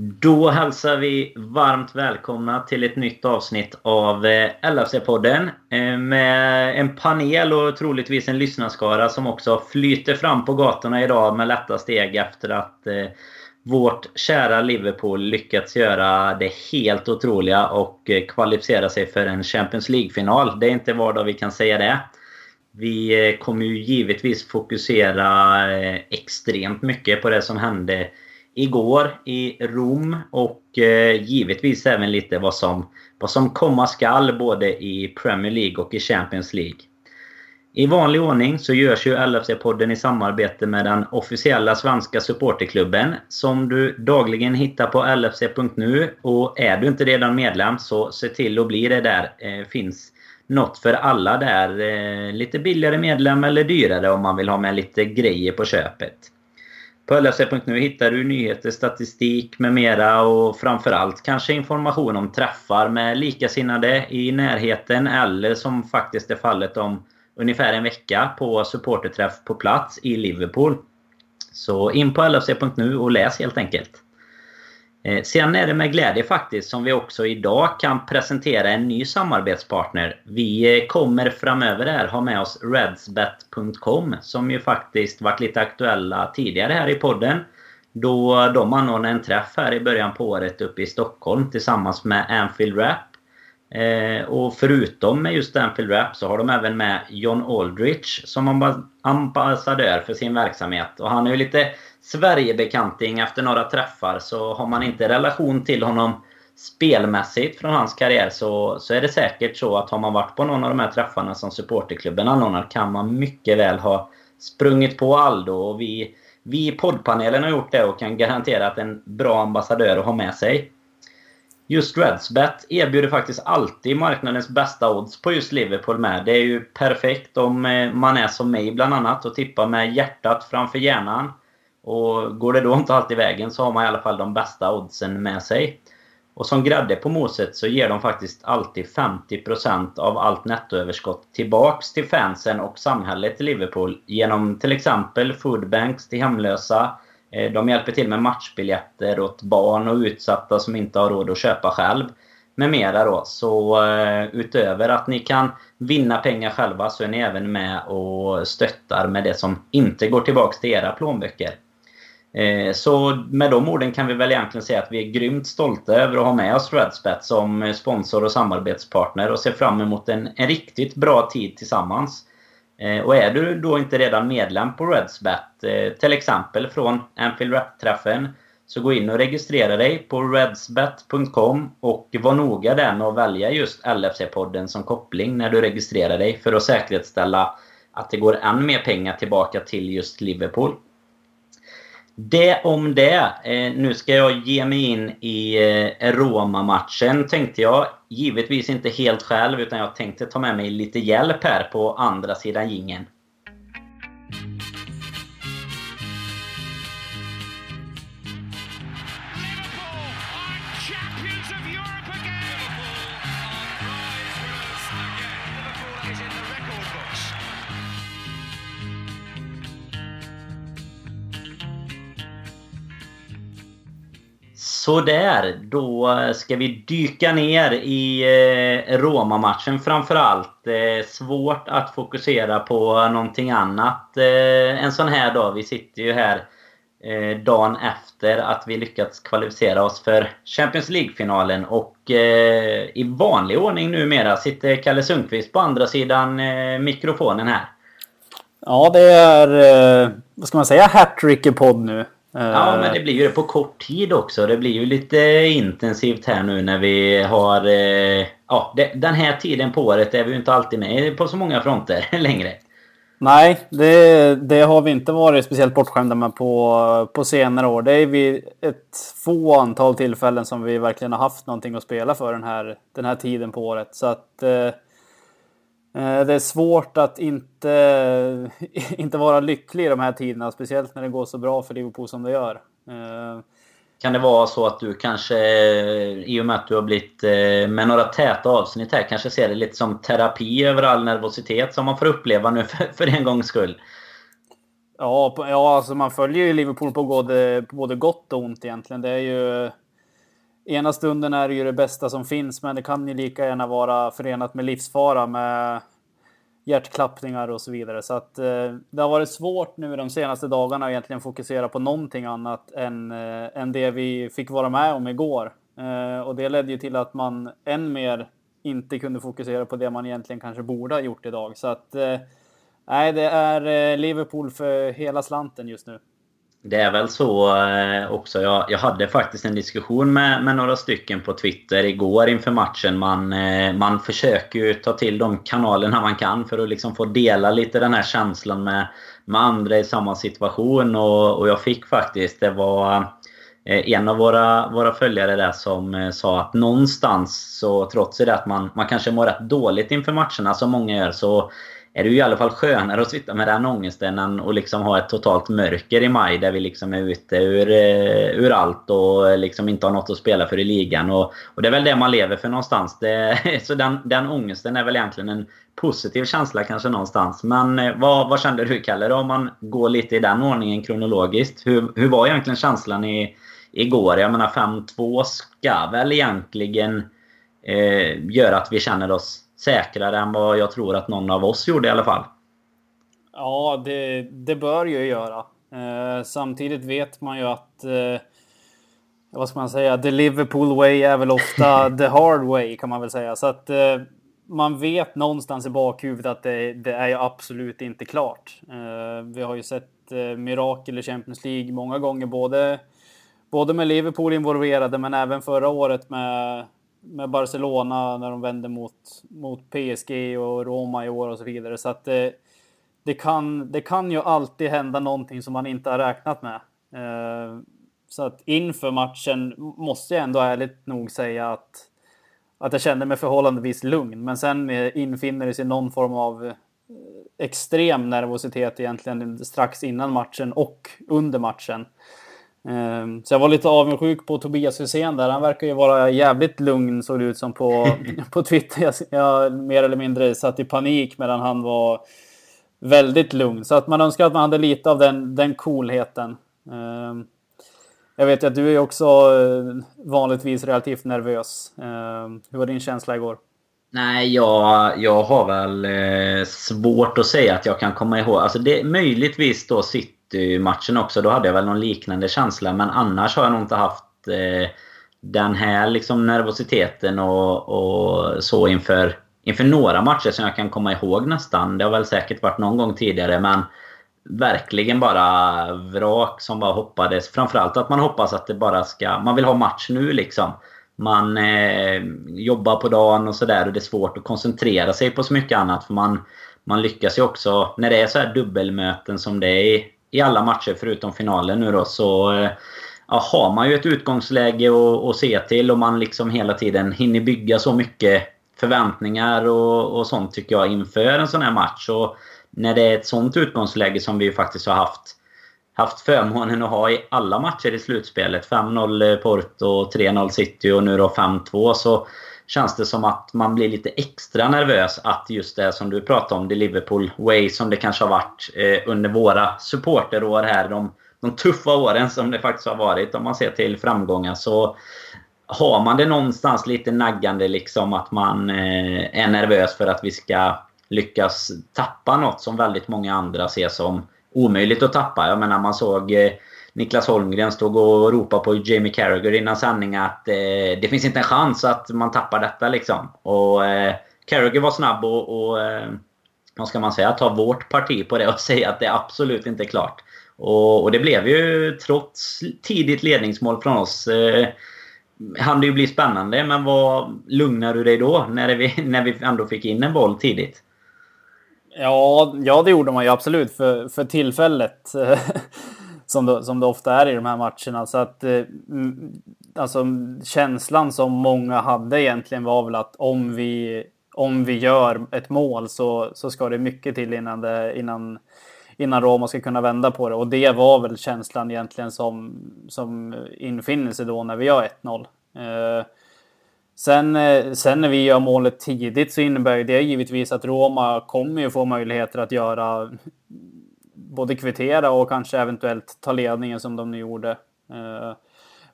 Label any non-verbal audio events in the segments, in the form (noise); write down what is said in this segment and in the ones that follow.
Då hälsar vi varmt välkomna till ett nytt avsnitt av eh, LFC-podden. Eh, med en panel och troligtvis en lyssnarskara som också flyter fram på gatorna idag med lätta steg efter att eh, vårt kära Liverpool lyckats göra det helt otroliga och kvalificera sig för en Champions League-final. Det är inte var dag vi kan säga det. Vi kommer ju givetvis fokusera extremt mycket på det som hände igår i Rom och eh, givetvis även lite vad som, vad som komma skall både i Premier League och i Champions League. I vanlig ordning så görs ju LFC-podden i samarbete med den officiella svenska supporterklubben som du dagligen hittar på lfc.nu och är du inte redan medlem så se till att bli det där. Eh, finns något för alla där. Eh, lite billigare medlem eller dyrare om man vill ha med lite grejer på köpet. På LFC.nu hittar du nyheter, statistik med mera och framförallt kanske information om träffar med likasinnade i närheten eller som faktiskt är fallet om ungefär en vecka på supporterträff på plats i Liverpool. Så in på LFC.nu och läs helt enkelt. Eh, sen är det med glädje faktiskt som vi också idag kan presentera en ny samarbetspartner. Vi eh, kommer framöver här ha med oss Redsbet.com som ju faktiskt varit lite aktuella tidigare här i podden. Då de anordnade en träff här i början på året uppe i Stockholm tillsammans med Anfield Rap. Eh, och förutom med just Anfield Rap så har de även med John Aldrich som ambassadör för sin verksamhet. Och han är ju lite Sverigebekanting efter några träffar så har man inte relation till honom spelmässigt från hans karriär så, så är det säkert så att har man varit på någon av de här träffarna som supporterklubben anordnar kan man mycket väl ha sprungit på Aldo. Och vi, vi i poddpanelen har gjort det och kan garantera att en bra ambassadör att ha med sig. Just Redsbet erbjuder faktiskt alltid marknadens bästa odds på just Liverpool med. Det är ju perfekt om eh, man är som mig bland annat och tippar med hjärtat framför hjärnan. Och går det då inte alltid vägen så har man i alla fall de bästa oddsen med sig. Och som grädde på moset så ger de faktiskt alltid 50% av allt nettoöverskott tillbaks till fansen och samhället i Liverpool genom till exempel foodbanks till hemlösa. Eh, de hjälper till med matchbiljetter åt barn och utsatta som inte har råd att köpa själv. Med mera då. Så eh, utöver att ni kan vinna pengar själva så är ni även med och stöttar med det som inte går tillbaks till era plånböcker. Eh, så med de orden kan vi väl egentligen säga att vi är grymt stolta över att ha med oss Redspet som eh, sponsor och samarbetspartner och ser fram emot en, en riktigt bra tid tillsammans. Eh, och är du då inte redan medlem på Redsbet, till exempel från Anfield Rap-träffen, så gå in och registrera dig på redsbet.com och var noga där med att välja just LFC-podden som koppling när du registrerar dig för att säkerställa att det går än mer pengar tillbaka till just Liverpool. Det om det. Eh, nu ska jag ge mig in i eh, Roma-matchen tänkte jag. Givetvis inte helt själv utan jag tänkte ta med mig lite hjälp här på andra sidan gingen. Sådär, då ska vi dyka ner i eh, Roma-matchen framförallt. Eh, svårt att fokusera på någonting annat eh, en sån här dag. Vi sitter ju här dagen efter att vi lyckats kvalificera oss för Champions League-finalen. Och i vanlig ordning numera sitter Kalle Sundqvist på andra sidan mikrofonen här. Ja, det är... Vad ska man säga? Hattrick i podd nu. Ja, men det blir ju det på kort tid också. Det blir ju lite intensivt här nu när vi har... Eh, ja, den här tiden på året är vi ju inte alltid med på så många fronter (laughs) längre. Nej, det, det har vi inte varit speciellt bortskämda med på, på senare år. Det är vid ett få antal tillfällen som vi verkligen har haft någonting att spela för den här, den här tiden på året. Så att... Eh, Eh, det är svårt att inte, (laughs) inte vara lycklig i de här tiderna, speciellt när det går så bra för Liverpool som det gör. Eh, kan det vara så att du kanske, i och med att du har blivit eh, med några täta avsnitt här, kanske ser det lite som terapi över all nervositet som man får uppleva nu (laughs) för, för en gångs skull? Ja, ja alltså man följer ju Liverpool på både, på både gott och ont egentligen. Det är ju ena stunden är det ju det bästa som finns, men det kan ju lika gärna vara förenat med livsfara med hjärtklappningar och så vidare. Så att eh, det har varit svårt nu de senaste dagarna att egentligen fokusera på någonting annat än, eh, än det vi fick vara med om igår. Eh, och det ledde ju till att man än mer inte kunde fokusera på det man egentligen kanske borde ha gjort idag. Så att eh, nej, det är eh, Liverpool för hela slanten just nu. Det är väl så eh, också. Jag, jag hade faktiskt en diskussion med, med några stycken på Twitter igår inför matchen. Man, eh, man försöker ju ta till de kanalerna man kan för att liksom få dela lite den här känslan med, med andra i samma situation. Och, och jag fick faktiskt, det var eh, en av våra, våra följare där som sa att någonstans så trots det att man, man kanske mår rätt dåligt inför matcherna som många gör så är det ju i alla fall skönare att sitta med den ångesten än att liksom ha ett totalt mörker i maj där vi liksom är ute ur, eh, ur allt och liksom inte har något att spela för i ligan. Och, och det är väl det man lever för någonstans. Det, (laughs) så den, den ångesten är väl egentligen en positiv känsla kanske någonstans. Men eh, vad, vad kände du Kalle då, om man går lite i den ordningen kronologiskt? Hur, hur var egentligen känslan i, igår? Jag menar 5-2 ska väl egentligen eh, göra att vi känner oss säkrare än vad jag tror att någon av oss gjorde i alla fall. Ja, det, det bör ju göra. Eh, samtidigt vet man ju att... Eh, vad ska man säga? The Liverpool way är väl ofta (laughs) the hard way kan man väl säga. Så att eh, man vet någonstans i bakhuvudet att det, det är ju absolut inte klart. Eh, vi har ju sett eh, mirakel i Champions League många gånger, både, både med Liverpool involverade men även förra året med med Barcelona när de vände mot, mot PSG och Roma i år och så vidare. Så att det, det, kan, det kan ju alltid hända någonting som man inte har räknat med. Eh, så att inför matchen måste jag ändå ärligt nog säga att, att jag kände mig förhållandevis lugn. Men sen eh, infinner det sig någon form av eh, extrem nervositet egentligen strax innan matchen och under matchen. Ehm, så jag var lite avundsjuk på Tobias Hysén där. Han verkar ju vara jävligt lugn såg det ut som på, (laughs) på Twitter. Jag, jag mer eller mindre satt i panik medan han var väldigt lugn. Så att man önskar att man hade lite av den, den coolheten. Ehm, jag vet att du är också eh, vanligtvis relativt nervös. Ehm, hur var din känsla igår? Nej, jag, jag har väl eh, svårt att säga att jag kan komma ihåg. Alltså det, möjligtvis då sitter City-matchen också. Då hade jag väl någon liknande känsla. Men annars har jag nog inte haft eh, den här liksom nervositeten och, och så inför, inför några matcher som jag kan komma ihåg nästan. Det har väl säkert varit någon gång tidigare men verkligen bara vrak som bara hoppades. Framförallt att man hoppas att det bara ska... Man vill ha match nu liksom. Man eh, jobbar på dagen och sådär och det är svårt att koncentrera sig på så mycket annat för man, man lyckas ju också... När det är så här dubbelmöten som det är i i alla matcher förutom finalen nu då så eh, ja, har man ju ett utgångsläge att, se till och man liksom hela tiden hinner bygga så mycket förväntningar och, och sånt tycker jag inför en sån här match. Och när det är ett sånt utgångsläge som vi faktiskt har haft haft förmånen att ha i alla matcher i slutspelet. 5-0 Porto, 3-0 City och nu då 5-2. Så känns det som att man blir lite extra nervös att just det som du pratade om, det Liverpool way som det kanske har varit eh, under våra supporterår här. De, de tuffa åren som det faktiskt har varit om man ser till framgångar. Så har man det någonstans lite naggande liksom att man eh, är nervös för att vi ska lyckas tappa något som väldigt många andra ser som omöjligt att tappa. Jag menar man såg eh, Niklas Holmgren stod och ropade på Jamie Carragher innan sändning att eh, det finns inte en chans att man tappar detta liksom. Och eh, Carragher var snabb och, och eh, vad ska man säga, ta vårt parti på det och (laughs) säga att det absolut inte är klart. Och, och det blev ju trots tidigt ledningsmål från oss eh, hann det ju bli spännande, men vad lugnar du dig då när vi, (laughs) när vi ändå fick in en boll tidigt? Ja, ja det gjorde man ju absolut för, för tillfället. (laughs) som, det, som det ofta är i de här matcherna. Så att eh, alltså, känslan som många hade egentligen var väl att om vi, om vi gör ett mål så, så ska det mycket till innan, det, innan, innan Roma ska kunna vända på det. Och det var väl känslan egentligen som, som infinner sig då när vi gör 1-0. Eh, Sen, eh, sen när vi gör målet tidigt så innebär det givetvis att Roma kommer ju få möjligheter att göra både kvittera och kanske eventuellt ta ledningen som de nu gjorde. Eh,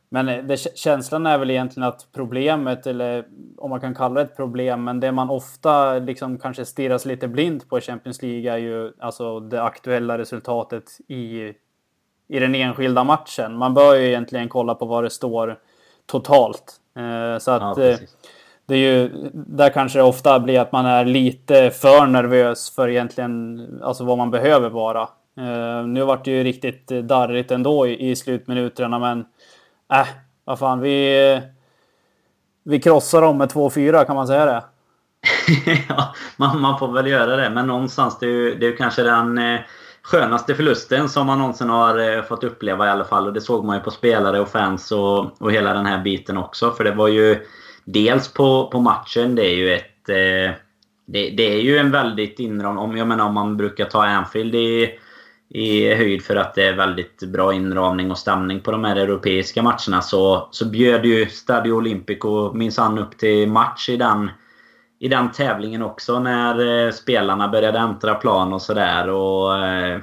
Men det, känslan är väl egentligen att problemet, eller om man kan kalla det ett problem, men det man ofta liksom kanske stirras lite blind på i Champions League är ju alltså det aktuella resultatet i, i den enskilda matchen. Man bör ju egentligen kolla på vad det står totalt. Eh, så att ja, det är ju, där kanske det ofta blir att man är lite för nervös för egentligen alltså vad man behöver vara. Eh, nu vart det ju riktigt eh, darrigt ändå i, i slutminuterna, men äh, vad fan, vi, eh, vi krossar dem med 2-4, kan man säga det? (laughs) ja, man, man, får väl göra det, men någonstans det är ju, det är kanske den eh, skönaste förlusten som man någonsin har fått uppleva i alla fall. Och det såg man ju på spelare och fans och, och hela den här biten också. För det var ju dels på, på matchen, det är ju ett... Eh, det, det, är ju en väldigt inram... Om, jag menar om man brukar ta Anfield i, i höjd för att det är väldigt bra inramning och stämning på de här europeiska matcherna så, så bjöd ju Stadio Olimpico minsann upp till match i den, i den tävlingen också när eh, spelarna började äntra plan och sådär. Eh,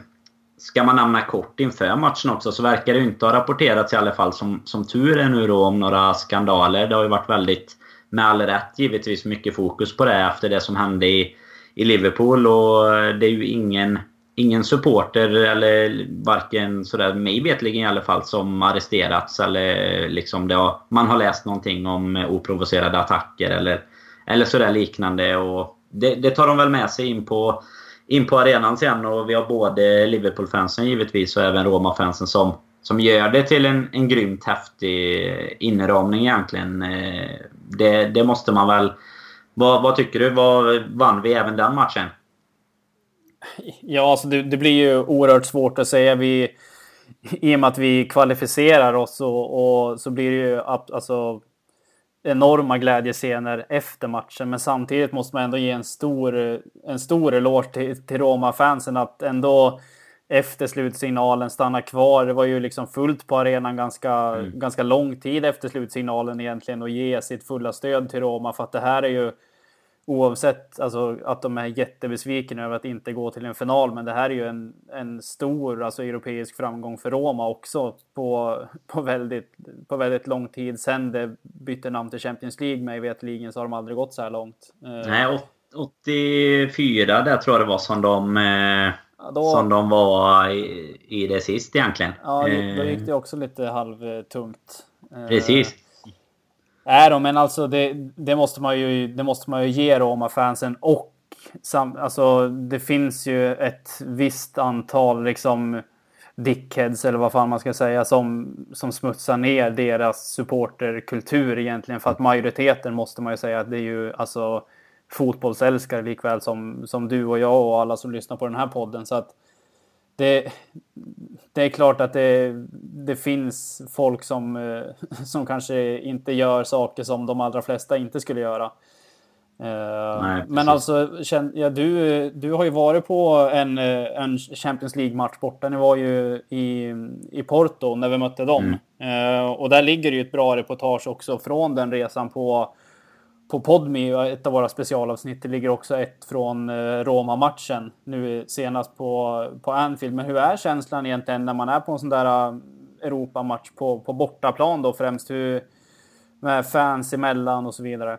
ska man nämna kort inför matchen också så verkar det inte ha rapporterats i alla fall som, som tur är nu då om några skandaler. Det har ju varit väldigt, med all rätt givetvis, mycket fokus på det efter det som hände i, i Liverpool. Och eh, det är ju ingen, ingen supporter, eller varken sådär mig vetligen i alla fall, som arresterats. Eller liksom det har, man har läst någonting om oprovocerade attacker eller, eller sådär liknande. Och det, det tar de väl med sig in på in på arenan sen och vi har både Liverpool-fansen givetvis och även Roma-fansen som, som gör det till en, en grymt häftig inramning egentligen. Eh, det, det måste man väl... Vad, vad tycker du? Vad, vann vi även den matchen? Ja, alltså det, det, blir ju oerhört svårt att säga. Vi, I och med att vi kvalificerar oss och, och så blir det ju alltså, enorma glädjescener efter matchen. Men samtidigt måste man ändå ge en stor, en stor eloge till, till Roma-fansen att ändå efter slutsignalen stanna kvar. Det var ju liksom fullt på arenan ganska, mm. ganska lång tid efter slutsignalen egentligen och ge sitt fulla stöd till Roma för att det här är ju oavsett alltså, att de är jättebesvikna över att inte gå till en final. Men det här är ju en, en stor alltså, europeisk framgång för Roma också på, på, väldigt, på väldigt lång tid. Sen det bytte namn till Champions League, mig vetligen så har de aldrig gått så här långt. Eh, Nej, 84 där tror jag det var som de, eh, ja, då, som de var i, i det sist egentligen. Ja, då gick det också lite halvtungt. Precis. Nej då, men alltså det, det, måste man ju, det måste man ju ge Roma-fansen och sam, alltså, det finns ju ett visst antal liksom dickheads eller vad fan man ska säga som, som smutsar ner deras supporterkultur egentligen. För att majoriteten måste man ju säga att det är ju alltså fotbollsälskare likväl som, som du och jag och alla som lyssnar på den här podden. Så att det, det är klart att det, det finns folk som, eh, som kanske inte gör saker som de allra flesta inte skulle göra. Eh, Nej, men alltså, ja, du, du har ju varit på en, eh, en Champions League-match borta. Ni var ju i, i Porto när vi mötte dem. Mm. Och där ligger ju ett bra reportage också från den resan på på Podme, ett av våra specialavsnitt. Det ligger också ett från eh, Roma-matchen nu senast på, på Anfield. Men hur är känslan egentligen när man är på en sån där eh, Europamatch på, på bortaplan då främst? Hur, med fans emellan och så vidare.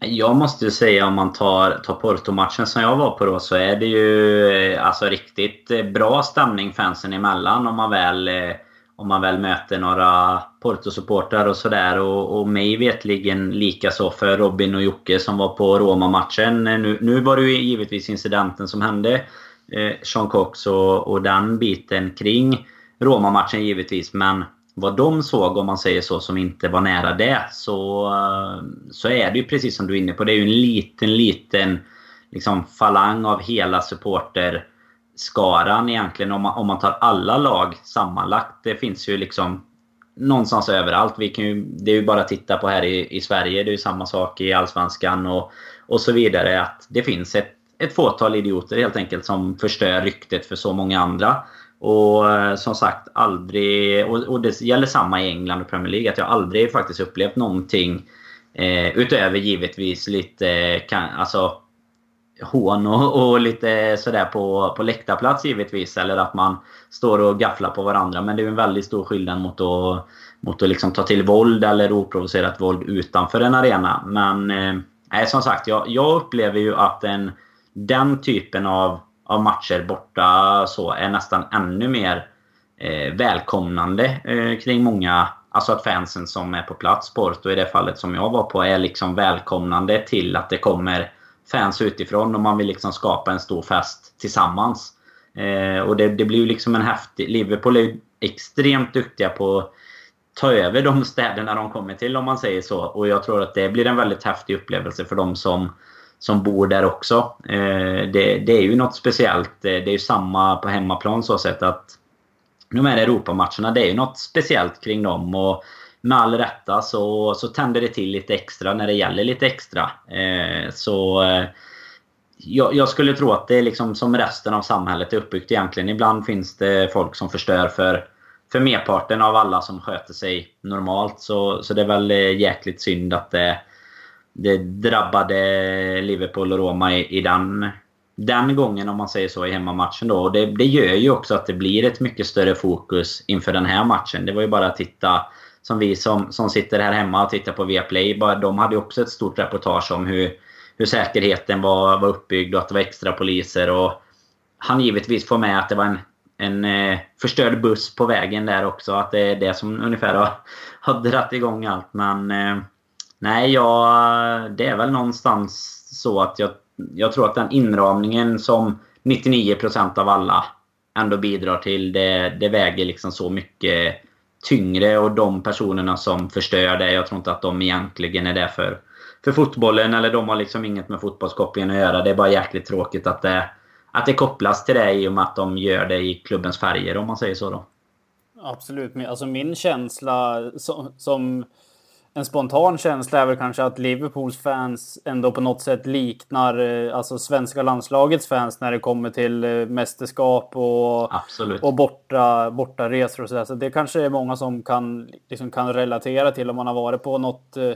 Jag måste ju säga om man tar, tar Porto-matchen som jag var på då så är det ju eh, alltså riktigt bra stämning fansen emellan om man väl om man väl möter några Porto-supportrar och sådär. Och, och mig vetligen likaså för Robin och Jocke som var på Roma-matchen. Nu, nu var det ju givetvis incidenten som hände. Eh, Sean Cox och, och den biten kring Roma-matchen givetvis. Men vad de såg, om man säger så, som inte var nära det. Så, eh, så är det ju precis som du är inne på. Det är ju en liten, liten liksom, falang av hela supporter skaran egentligen om man, om man tar alla lag sammanlagt. Det finns ju liksom någonstans överallt. Vi kan ju, det är ju bara att titta på här i, i Sverige. Det är ju samma sak i Allsvenskan och, och så vidare. Att det finns ett, ett fåtal idioter helt enkelt som förstör ryktet för så många andra. Och eh, som sagt, aldrig... Och, och det gäller samma i England och Premier League. Att jag aldrig faktiskt upplevt någonting eh, utöver givetvis lite... Eh, kan, alltså hån och, och, lite sådär på, på läktarplats givetvis. Eller att man står och gafflar på varandra. Men det är en väldigt stor skillnad mot att, mot att liksom ta till våld eller oprovocerat våld utanför en arena. Men eh, som sagt, jag, jag upplever ju att en, den typen av, av matcher borta så är nästan ännu mer eh, välkomnande eh, kring många Alltså att fansen som är på plats, Porto i det fallet som jag var på, är liksom välkomnande till att det kommer fans utifrån och man vill liksom skapa en stor fest tillsammans. Eh, och det, det, blir ju liksom en häftig... Liverpool är ju extremt duktiga på att ta över de städerna de kommer till om man säger så. Och jag tror att det blir en väldigt häftig upplevelse för de som, som bor där också. Eh, det, det, är ju något speciellt. Eh, det är ju samma på hemmaplan så sätt att de här Europamatcherna, det är ju något speciellt kring dem. Och med all rätta så, så tänder det till lite extra när det gäller lite extra. Eh, så eh, jag, jag, skulle tro att det är liksom som resten av samhället är uppbyggt egentligen. Ibland finns det folk som förstör för, för merparten av alla som sköter sig normalt. Så, så det är väl eh, jäkligt synd att det, det drabbade Liverpool och Roma i, i den den gången, om man säger så, i hemmamatchen då. Och det, det gör ju också att det blir ett mycket större fokus inför den här matchen. Det var ju bara att titta, som vi som, som sitter här hemma och tittar på Viaplay, bara, de hade ju också ett stort reportage om hur, hur säkerheten var, var uppbyggd och att det var extra poliser. Och han givetvis får med att det var en, en eh, förstörd buss på vägen där också. Att det är det som ungefär har, har dratt igång allt. Men eh, nej, ja, det är väl någonstans så att jag jag tror att den inramningen som 99% av alla ändå bidrar till, det, det väger liksom så mycket tyngre. Och de personerna som förstör det, jag tror inte att de egentligen är där för, för fotbollen. Eller de har liksom inget med fotbollskopplingen att göra. Det är bara jäkligt tråkigt att det, att det kopplas till det i och med att de gör det i klubbens färger, om man säger så då. Absolut. Alltså min känsla som, som en spontan känsla är väl kanske att Liverpools fans ändå på något sätt liknar eh, alltså svenska landslagets fans när det kommer till eh, mästerskap och, och borta, borta resor och sådär. Så det kanske är många som kan, liksom kan relatera till om man har varit på något, eh,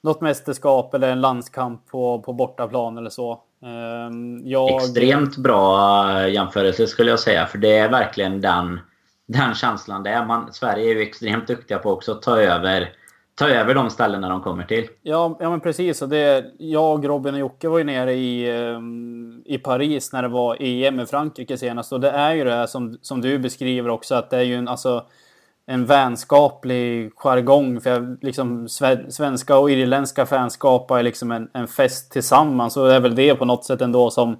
något mästerskap eller en landskamp på, på bortaplan eller så. Ehm, jag... Extremt bra jämförelse skulle jag säga, för det är verkligen den, den känslan det är. Man, Sverige är ju extremt duktiga på också att ta över ta över de ställena de kommer till. Ja, ja men precis. Och det, jag, Robin och Jocke var ju nere i, ehm, i Paris när det var EM i Frankrike senast. Och det är ju det här som, som du beskriver också, att det är ju en, alltså, en vänskaplig jargong. För liksom, svenska och irländska fans skapar liksom en, en fest tillsammans. Och det är väl det på något sätt ändå som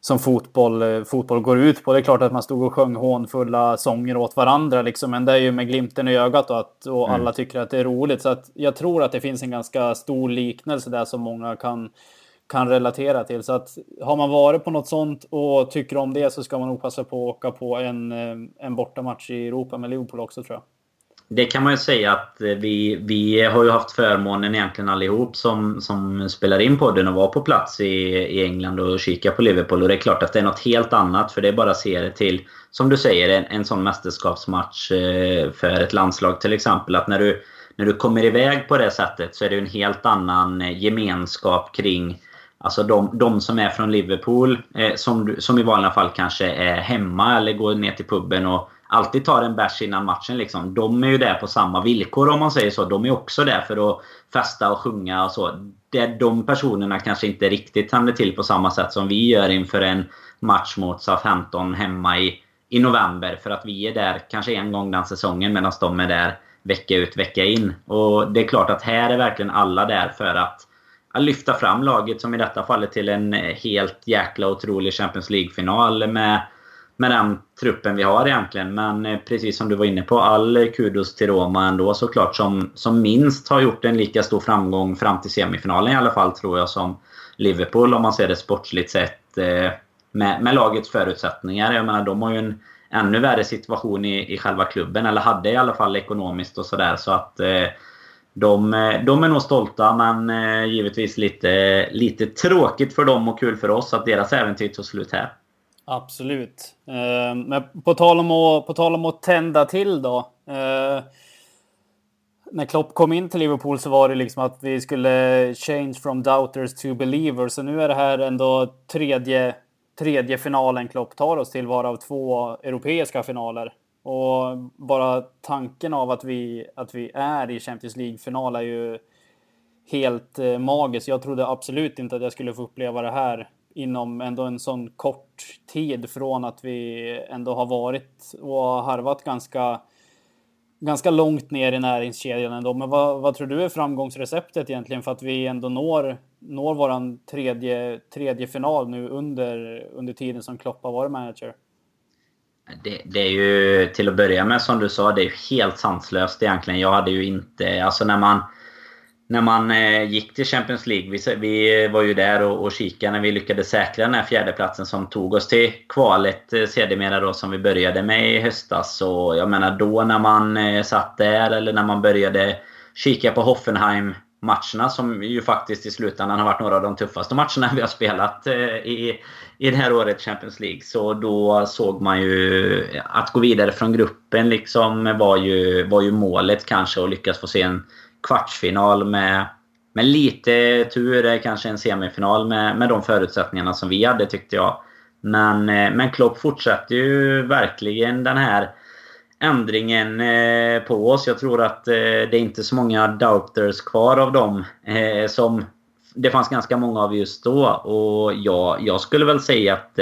som fotboll, eh, fotboll går ut på. Det är klart att man stod och sjöng hånfulla sånger åt varandra, liksom, men det är ju med glimten i ögat och, att, och mm. alla tycker att det är roligt. Så att jag tror att det finns en ganska stor liknelse där som många kan, kan relatera till. Så att har man varit på något sånt och tycker om det så ska man nog passa på att åka på en, eh, en bortamatch i Europa med Liverpool också tror jag. Det kan man ju säga att eh, vi, vi har ju haft förmånen egentligen allihop som, som spelar in podden och var på plats i, i England och kika på Liverpool. Och det är klart att det är något helt annat för det är bara att se det till, som du säger, en, en sån mästerskapsmatch eh, för ett landslag till exempel. Att när du, när du kommer iväg på det sättet så är det en helt annan eh, gemenskap kring Alltså de, de som är från Liverpool, eh, som, som i vanliga fall kanske är hemma eller går ner till puben och alltid tar en bärs innan matchen. Liksom. De är ju där på samma villkor om man säger så. De är också där för att festa och sjunga och så. Det, de personerna kanske inte riktigt tänder till på samma sätt som vi gör inför en match mot Southampton hemma i, i november. För att vi är där kanske en gång den säsongen medan de är där vecka ut, vecka in. Och det är klart att här är verkligen alla där för att, att lyfta fram laget, som i detta fallet, till en helt jäkla otrolig Champions League-final med med den truppen vi har egentligen. Men eh, precis som du var inne på, all kudos till Roma ändå såklart som, som minst har gjort en lika stor framgång fram till semifinalen i alla fall tror jag som Liverpool om man ser det sportsligt sett. Eh, med, med lagets förutsättningar. Jag menar de har ju en ännu värre situation i, i själva klubben. Eller hade i alla fall ekonomiskt och sådär. Så att eh, de, eh, de är nog stolta men givetvis lite, lite tråkigt för dem och kul för oss att deras äventyr tog slut här. Absolut. Eh, men på tal, om att, på tal om att tända till då. Eh, när Klopp kom in till Liverpool så var det liksom att vi skulle change from doubters to believers. Så nu är det här ändå tredje, tredje finalen Klopp tar oss till, varav två europeiska finaler. Och bara tanken av att vi, att vi är i Champions League-final är ju helt eh, magisk. Jag trodde absolut inte att jag skulle få uppleva det här inom ändå en sån kort tid från att vi ändå har varit och harvat ganska ganska långt ner i näringskedjan ändå. Men vad, vad tror du är framgångsreceptet egentligen för att vi ändå når, når våran tredje, tredje final nu under, under tiden som Klopp har varit manager? Det, det, är ju till att börja med som du sa, det är helt sanslöst egentligen. Jag hade ju inte... Alltså när man när man eh, gick till Champions League. Vi, vi eh, var ju där och, och kikade när vi lyckades säkra den här fjärdeplatsen som tog oss till kvalet eh, sedermera då som vi började med i höstas. Så jag menar då när man eh, satt där eller när man började kika på Hoffenheim matcherna som ju faktiskt i slutändan har varit några av de tuffaste matcherna (laughs) vi har spelat eh, i, i det här året Champions League. Så då såg man ju att gå vidare från gruppen liksom var ju, var ju målet kanske och lyckas få se en kvartsfinal med, med lite tur, eh, kanske en semifinal med, med de förutsättningarna som vi hade tyckte jag. Men, eh, men Klopp fortsätter ju verkligen den här ändringen eh, på oss. Jag tror att det är inte så många doubters kvar av dem. Som det fanns ganska många av just då. Och jag, jag skulle väl säga att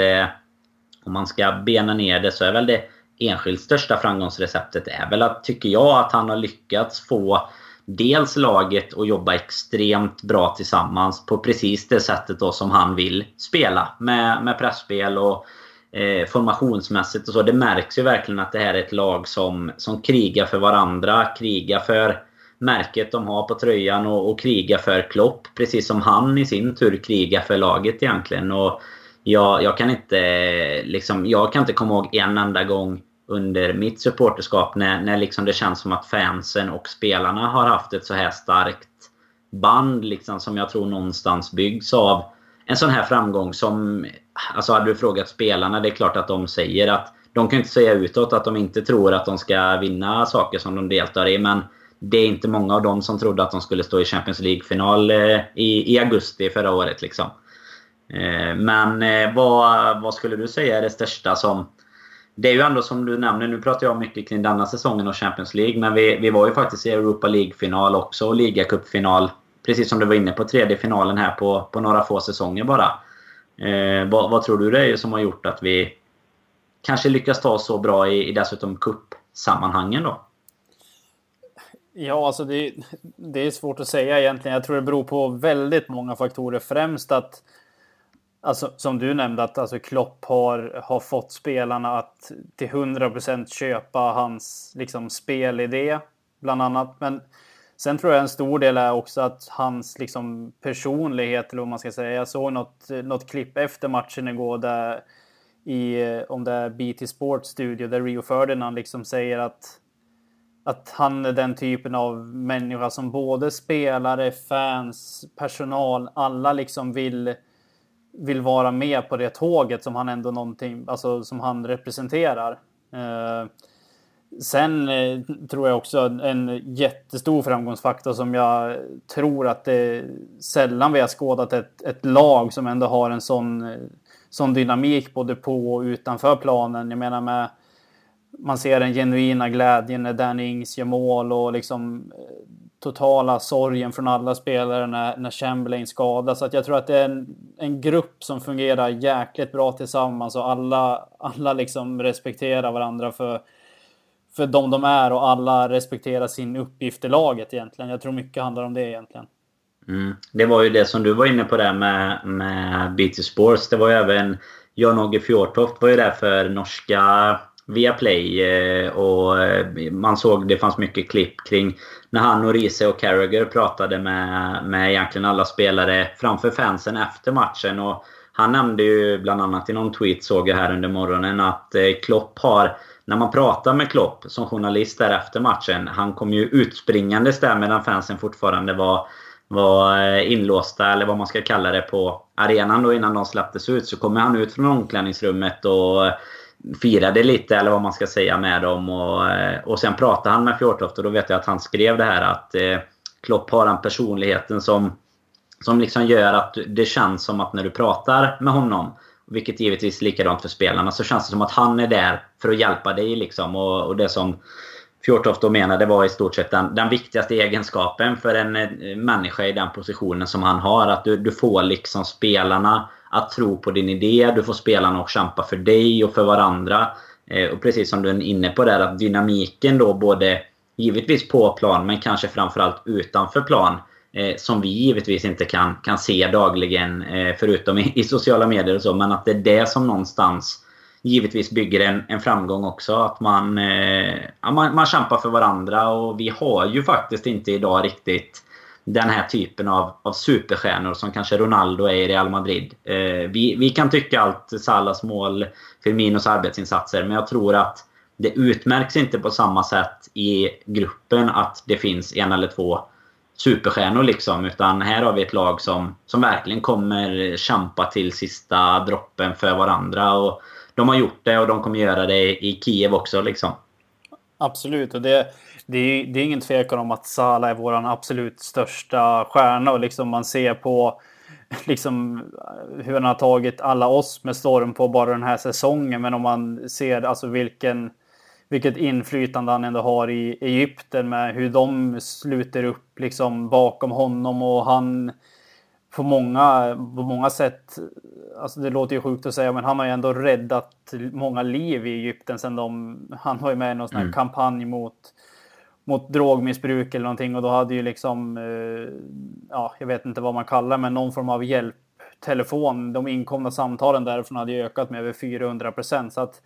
om man ska bena ner det så är väl det enskilt största framgångsreceptet är väl att, tycker jag, att han har lyckats få dels laget att jobba extremt bra tillsammans på precis det sättet då som han vill spela. Med, med pressspel och eh, formationsmässigt och så. Det märks ju verkligen att det här är ett lag som, som krigar för varandra. Krigar för märket de har på tröjan och, och krigar för Klopp. Precis som han i sin tur krigar för laget egentligen. Och jag, jag, kan inte, liksom, jag kan inte komma ihåg en enda gång under mitt supporterskap när, när liksom det känns som att fansen och spelarna har haft ett så här starkt band liksom, som jag tror någonstans byggs av en sån här framgång som... Alltså hade du frågat spelarna, det är klart att de säger att... De kan inte säga utåt att de inte tror att de ska vinna saker som de deltar i, men det är inte många av dem som trodde att de skulle stå i Champions League-final eh, i, i augusti förra året. Liksom. Eh, men eh, vad, vad skulle du säga är det största som det är ju ändå som du nämner, nu pratar jag mycket kring denna säsongen och Champions League, men vi, vi var ju faktiskt i Europa League-final också och ligacupfinal. Precis som du var inne på, tredje finalen här på, på några få säsonger bara. Eh, vad, vad, tror du det är som har gjort att vi kanske lyckas ta oss så bra i, i dessutom cupsammanhangen då? Ja, alltså det, det är svårt att säga egentligen. Jag tror det beror på väldigt många faktorer. Främst att Alltså, som du nämnde, att alltså, Klopp har, har fått spelarna att till 100% köpa hans liksom, spelidé, bland annat. Men sen tror jag en stor del är också att hans liksom, personlighet, eller vad man ska säga. Jag såg något, något klipp efter matchen igår där i, om det är BT Sports studio, där Rio Ferdinand liksom säger att att han är den typen av människa som både spelare, fans, personal, alla liksom vill vill vara med på det tåget som han ändå någonting, alltså som han representerar. Eh, sen eh, tror jag också en jättestor framgångsfaktor som jag tror att det sällan vi har skådat ett, ett lag som ändå har en sån, eh, sån dynamik både på och utanför planen. Jag menar med man ser den genuina glädjen när Danny Ings gör mål och liksom eh, totala sorgen från alla spelare när, när Chamberlain skadas. Så att jag tror att det är en, en grupp som fungerar jäkligt bra tillsammans och alla, alla liksom respekterar varandra för, för de de är och alla respekterar sin uppgift i laget egentligen. Jag tror mycket handlar om det egentligen. Mm. Det var ju det som du var inne på där med, med BT Sports. Det var ju även Jan-Åge Fjortoft var ju där för norska via Play eh, och eh, man såg det fanns mycket klipp kring när han och Riese och Carragher pratade med, med egentligen alla spelare framför fansen efter matchen. Och han nämnde ju bland annat i någon tweet såg jag här under morgonen att eh, Klopp har när man pratar med Klopp som journalist där efter matchen. Han kom ju utspringandes där medan fansen fortfarande var, var inlåsta, eller vad man ska kalla det, på arenan då innan de släpptes ut. Så kommer han ut från omklädningsrummet och firade lite, eller vad man ska säga, med dem. Och, eh, och sen pratade han med Fjortoft och då vet jag att han skrev det här att eh, Klopp har den personligheten som, som liksom gör att det känns som att när du pratar med honom vilket givetvis är likadant för spelarna. Så känns det som att han är där för att hjälpa dig. Liksom. Och, och det som Fjortoft då menade var i stort sett den, den viktigaste egenskapen för en eh, människa i den positionen som han har. Att du, du får liksom spelarna att tro på din idé. Du får spelarna att kämpa för dig och för varandra. Eh, och precis som du är inne på där, att dynamiken då både givetvis på plan men kanske framförallt utanför plan eh, som vi givetvis inte kan, kan se dagligen, eh, förutom i, i, sociala medier och så. Men att det är det som någonstans givetvis bygger en, en framgång också. Att man, eh, man, man kämpar för varandra och vi har ju faktiskt inte idag riktigt den här typen av, av superstjärnor som kanske Ronaldo är i Real Madrid. Eh, vi, vi kan tycka allt Salas mål, Firminos arbetsinsatser, men jag tror att det utmärks inte på samma sätt i gruppen att det finns en eller två superstjärnor liksom. Utan här har vi ett lag som, som verkligen kommer kämpa till sista droppen för varandra. Och de har gjort det och de kommer göra det i Kiev också liksom. Absolut, och det, det, är, det är ingen tvekan om att Salah är vår absolut största stjärna. Och liksom man ser på (laughs) liksom, hur han har tagit alla oss med storm på bara den här säsongen. Men om man ser alltså vilken vilket inflytande han ändå har i Egypten med hur de sluter upp liksom bakom honom och han på många, på många sätt, alltså det låter ju sjukt att säga, men han har ju ändå räddat många liv i Egypten sen de, han var ju med i någon sån här mm. kampanj mot, mot drogmissbruk eller någonting och då hade ju liksom, eh, ja, jag vet inte vad man kallar men någon form av hjälptelefon, de inkomna samtalen därifrån hade ju ökat med över 400 procent. Så att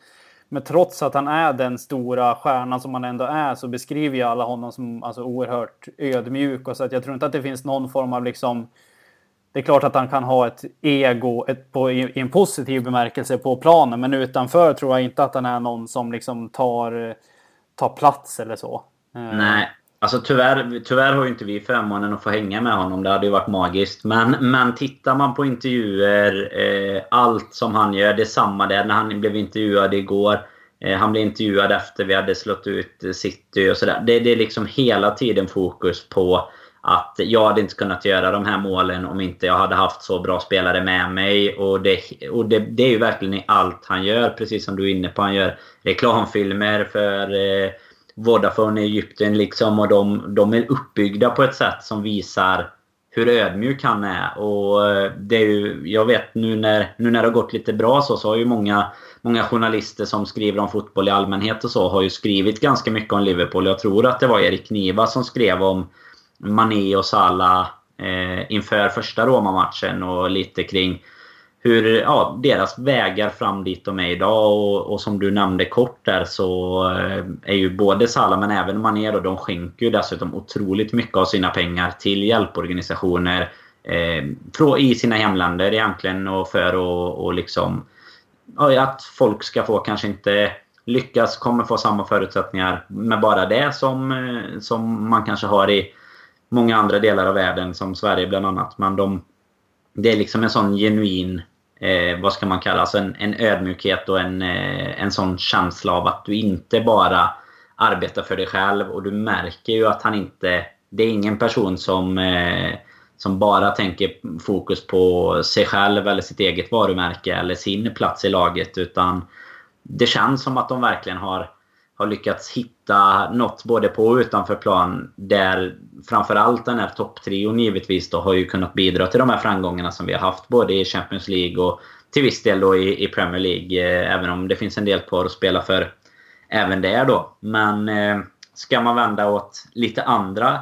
men trots att han är den stora stjärnan som han ändå är så beskriver ju alla honom som alltså, oerhört ödmjuk. Och så att jag tror inte att det finns någon form av liksom... Det är klart att han kan ha ett ego ett, på, i, i, en positiv bemärkelse på planen, men utanför tror jag inte att han är någon som liksom tar, eh, tar plats eller så. Eh. Nej, Alltså tyvärr, tyvärr har ju inte vi förmånen att få hänga med honom. Det hade ju varit magiskt. Men, men tittar man på intervjuer, eh, allt som han gör, det är samma där. När han blev intervjuad igår. Eh, han blev intervjuad efter vi hade slått ut eh, City och sådär. Det, det är liksom hela tiden fokus på att jag hade inte kunnat göra de här målen om inte jag hade haft så bra spelare med mig. Och det, och det, det är ju verkligen i allt han gör, precis som du är inne på. Han gör reklamfilmer för eh, Vodafone i Egypten liksom och de, de är uppbyggda på ett sätt som visar hur ödmjuk han är. Och eh, det är ju, jag vet nu när, nu när det har gått lite bra så, så har ju många, många journalister som skriver om fotboll i allmänhet och så har ju skrivit ganska mycket om Liverpool. Jag tror att det var Erik Niva som skrev om Mané och Salah eh, inför första Roma-matchen och lite kring hur ja, deras vägar fram dit de är idag. Och, och som du nämnde kort där så eh, är ju både Salah men även Mané då, de skänker ju dessutom otroligt mycket av sina pengar till hjälporganisationer eh, i sina hemländer egentligen och för att och liksom ja, att folk ska få kanske inte lyckas, kommer få samma förutsättningar med bara det som, eh, som man kanske har i många andra delar av världen som Sverige bland annat. Men de, det är liksom en sån genuin eh, vad ska man kalla alltså en, en ödmjukhet och en, eh, en sån känsla av att du inte bara arbetar för dig själv och du märker ju att han inte... Det är ingen person som, eh, som bara tänker fokus på sig själv eller sitt eget varumärke eller sin plats i laget utan det känns som att de verkligen har har lyckats hitta något både på och utanför plan där framförallt den här topptrion givetvis då har ju kunnat bidra till de här framgångarna som vi har haft både i Champions League och till viss del då i, i Premier League. Eh, även om det finns en del kvar att spela för även där då. Men eh, ska man vända åt lite andra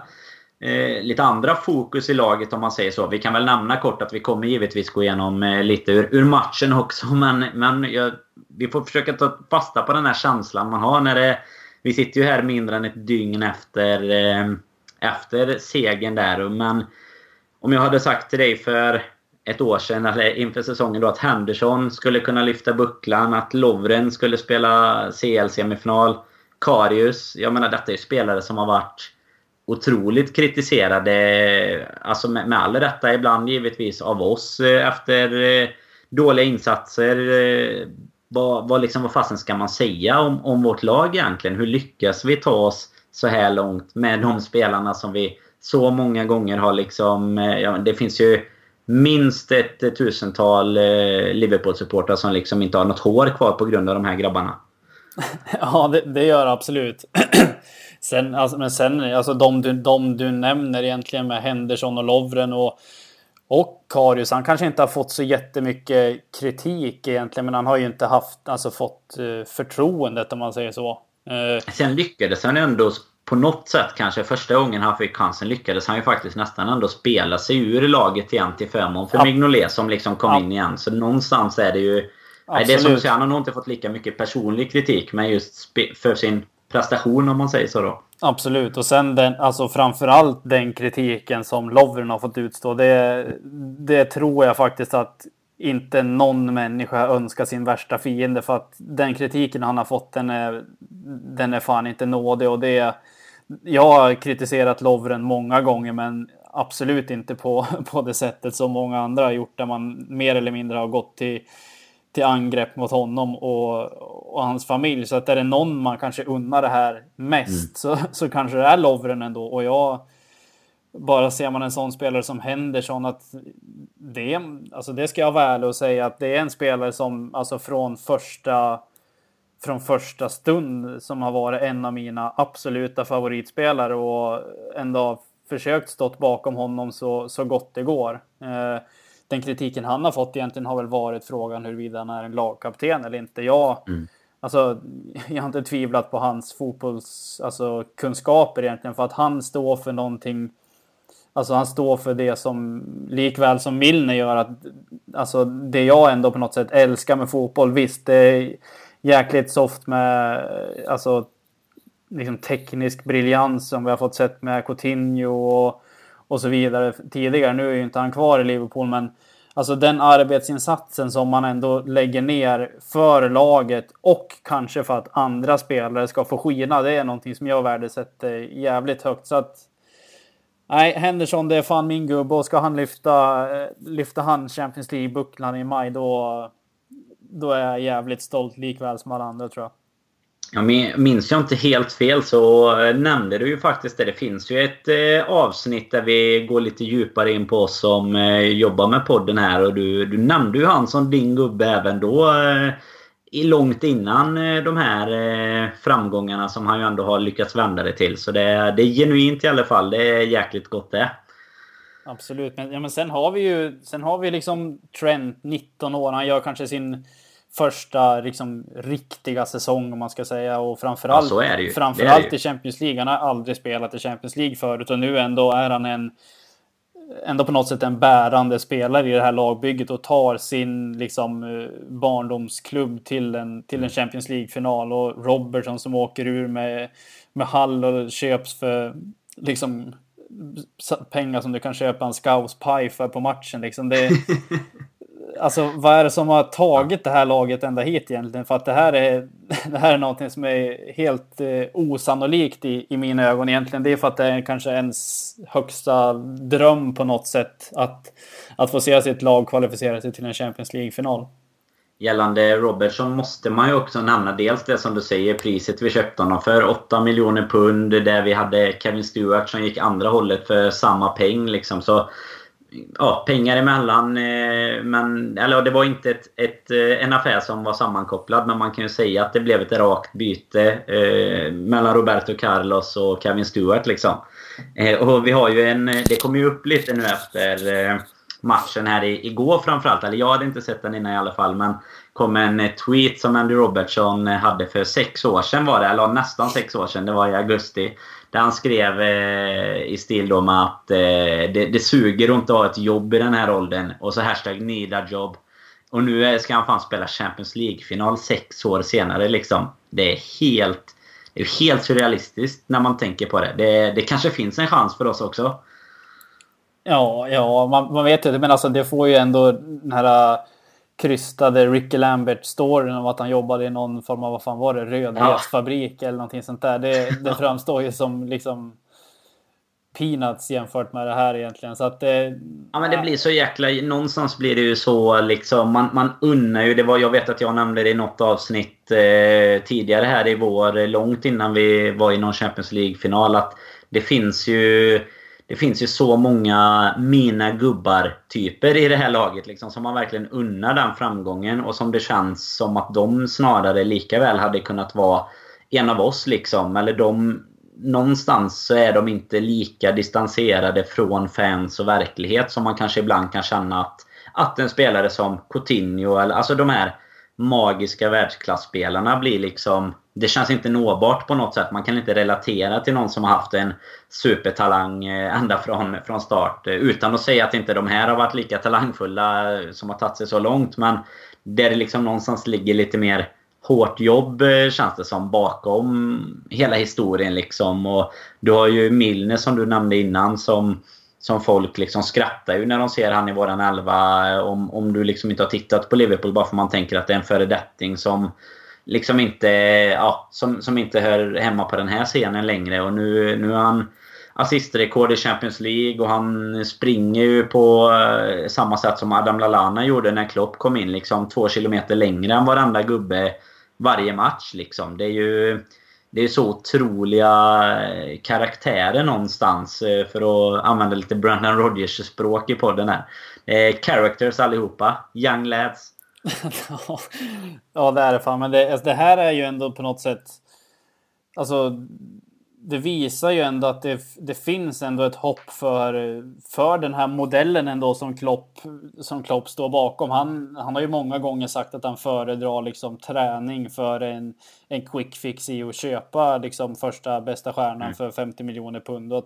eh, lite andra fokus i laget om man säger så. Vi kan väl nämna kort att vi kommer givetvis gå igenom eh, lite ur, ur, matchen också. (laughs) Men, men jag, vi får försöka ta fasta på den här känslan man har när det... Vi sitter ju här mindre än ett dygn efter, eh, efter segern där. Men om jag hade sagt till dig för ett år sedan, eller inför säsongen då, att Henderson skulle kunna lyfta bucklan, att Lovren skulle spela CL-semifinal, Karius. Jag menar, detta är ju spelare som har varit otroligt kritiserade, alltså med, med all rätta ibland givetvis av oss eh, efter eh, dåliga insatser. Eh, vad, vad, liksom, vad fasen ska man säga om, om vårt lag egentligen? Hur lyckas vi ta oss så här långt med de spelarna som vi så många gånger har liksom... Ja, det finns ju minst ett tusental Liverpool-supportrar som liksom inte har något hår kvar på grund av de här grabbarna. (laughs) ja, det, det gör det absolut. (clears throat) sen, alltså, men sen, alltså de du, de du nämner egentligen med Henderson och Lovren och och Karius, han kanske inte har fått så jättemycket kritik egentligen, men han har ju inte haft, alltså fått uh, förtroendet om man säger så. Uh, Sen lyckades han ändå på något sätt kanske första gången han fick chansen lyckades han ju faktiskt nästan ändå spela sig ur laget igen till förmån för ja. Mignolet som liksom kom ja. in igen. Så någonstans är det ju... Nej, det är som du säger, han har nog inte fått lika mycket personlig kritik men just för sin prestation om man säger så då. Absolut, och sen den, alltså framförallt den kritiken som Lovren har fått utstå. Det, det tror jag faktiskt att inte någon människa önskar sin värsta fiende för att den kritiken han har fått den är, den är fan inte nådig och det jag har kritiserat Lovren många gånger men absolut inte på, (laughs) på det sättet som många andra har gjort där man mer eller mindre har gått till till angrepp mot honom och, och hans familj. Så att är det någon man kanske unnar det här mest mm. så, så kanske det är Lovren ändå. Och jag, bara ser man en sån spelare som Henderson att det, alltså det ska jag vara ärlig och säga att det är en spelare som alltså från första från första stund som har varit en av mina absoluta favoritspelare och ändå försökt stått bakom honom så, så gott det går. Eh, den kritiken han har fått egentligen har väl varit frågan huruvida han är en lagkapten eller inte. Jag, mm. alltså, (laughs) jag har inte tvivlat på hans fotbolls, alltså, kunskaper egentligen för att han står för någonting Alltså han står för det som likväl som Milner gör att alltså det jag ändå på något sätt älskar med fotboll. Visst, det är jäkligt soft med alltså liksom teknisk briljans som vi har fått sett med Coutinho och och så vidare tidigare. Nu är ju inte han kvar i Liverpool, men alltså den arbetsinsatsen som man ändå lägger ner för laget och kanske för att andra spelare ska få skina, det är någonting som jag värdesätter jävligt högt. Så att Nej, Henderson det är fan min gubbe och ska han lyfta, eh, lyfta han Champions League-bucklan i maj då, då är jag jävligt stolt likväl som alla andra tror jag. Ja, minns jag inte helt fel så nämnde du ju faktiskt det. Det finns ju ett eh, avsnitt där vi går lite djupare in på oss som eh, jobbar med podden här. Och du, du nämnde ju han som din gubbe även då. Eh, långt innan de här framgångarna som han ju ändå har lyckats vända det till. Så det, det är genuint i alla fall. Det är jäkligt gott det. Absolut. Men, ja, men sen har vi ju sen har vi liksom Trent, 19 år. Han gör kanske sin första liksom, riktiga säsong om man ska säga. Och framförallt, ja, framförallt i Champions League. Han har aldrig spelat i Champions League förut och nu ändå är han en ändå på något sätt en bärande spelare i det här lagbygget och tar sin liksom, eh, barndomsklubb till en, till en Champions League-final. Och Robertson som åker ur med, med Hall och köps för liksom, pengar som du kan köpa en Scouse Pie för på matchen. Liksom. Det, (laughs) Alltså vad är det som har tagit det här laget ända hit egentligen? För att det här är, (laughs) det här är någonting som är helt eh, osannolikt i, i mina ögon egentligen. Det är för att det är kanske ens högsta dröm på något sätt att, att få se sitt lag kvalificera sig till en Champions League-final. Gällande Robertson måste man ju också nämna dels det som du säger, priset vi köpte honom för. 8 miljoner pund. Där vi hade Kevin Stewart som gick andra hållet för samma peng. Liksom. Så ja, pengar emellan. Eh, men, eller det var inte ett, ett, eh, en affär som var sammankopplad. Men man kan ju säga att det blev ett rakt byte eh, mellan Roberto Carlos och Kevin Stewart. Liksom. Eh, och vi har ju en... Eh, det kom ju upp lite nu efter eh, matchen här i, igår framförallt. Eller jag hade inte sett den innan i alla fall. Men kom en tweet som Andy Robertson hade för sex år sedan var det. Eller nästan sex år sedan. Det var i augusti. Där han skrev eh, i stil då med att eh, det, det suger att inte ha ett jobb i den här åldern. Och så hashtag need job. Och nu ska han fan spela Champions League-final sex år senare liksom. Det är helt... Det är helt surrealistiskt när man tänker på det. det. Det kanske finns en chans för oss också. Ja, ja man, man vet det. Men alltså det får ju ändå den här krystade Ricky Lambert-storyn om att han jobbade i någon form av, vad fan var det, rödhetsfabrik ja. eller någonting sånt där. Det, det (laughs) framstår ju som liksom... peanuts jämfört med det här egentligen. Så att det, ja men det blir så jäkla... Någonstans blir det ju så liksom. Man, man unnar ju. Det var, jag vet att jag nämnde det i något avsnitt eh, tidigare här i vår. Långt innan vi var i någon Champions League-final. Att det finns ju... Det finns ju så många mina gubbar-typer i det här laget liksom, som man verkligen unnar den framgången och som det känns som att de snarare lika väl hade kunnat vara en av oss. Liksom. Eller de, någonstans så är de inte lika distanserade från fans och verklighet som man kanske ibland kan känna att, att en spelare som Coutinho, eller alltså de här magiska världsklassspelarna blir liksom... Det känns inte nåbart på något sätt. Man kan inte relatera till någon som har haft en supertalang eh, ända från, från start. Eh, utan att säga att inte de här har varit lika talangfulla eh, som har tagit sig så långt. Men där det liksom någonstans ligger lite mer hårt jobb känns det som bakom hela historien. Liksom. Och du har ju Milne som du nämnde innan som, som folk liksom skrattar ju när de ser han i våran elva. Om, om du liksom inte har tittat på Liverpool bara för man tänker att det är en föredetting som liksom inte, ja, som, som inte hör hemma på den här scenen längre. Och nu, nu har han assistrekord i Champions League och han springer ju på eh, samma sätt som Adam Lallana gjorde när Klopp kom in. Liksom två kilometer längre än varenda gubbe varje match. Liksom. Det är ju det är så otroliga eh, karaktärer någonstans eh, för att använda lite Brandon Rogers språk i podden här. Eh, characters allihopa. Young lads. (laughs) ja, det är det fan. Men det, alltså, det här är ju ändå på något sätt... Alltså, det visar ju ändå att det, det finns ändå ett hopp för, för den här modellen ändå som Klopp, som Klopp står bakom. Han, han har ju många gånger sagt att han föredrar liksom träning för en, en quick fix i att köpa liksom första bästa stjärnan mm. för 50 miljoner pund. Och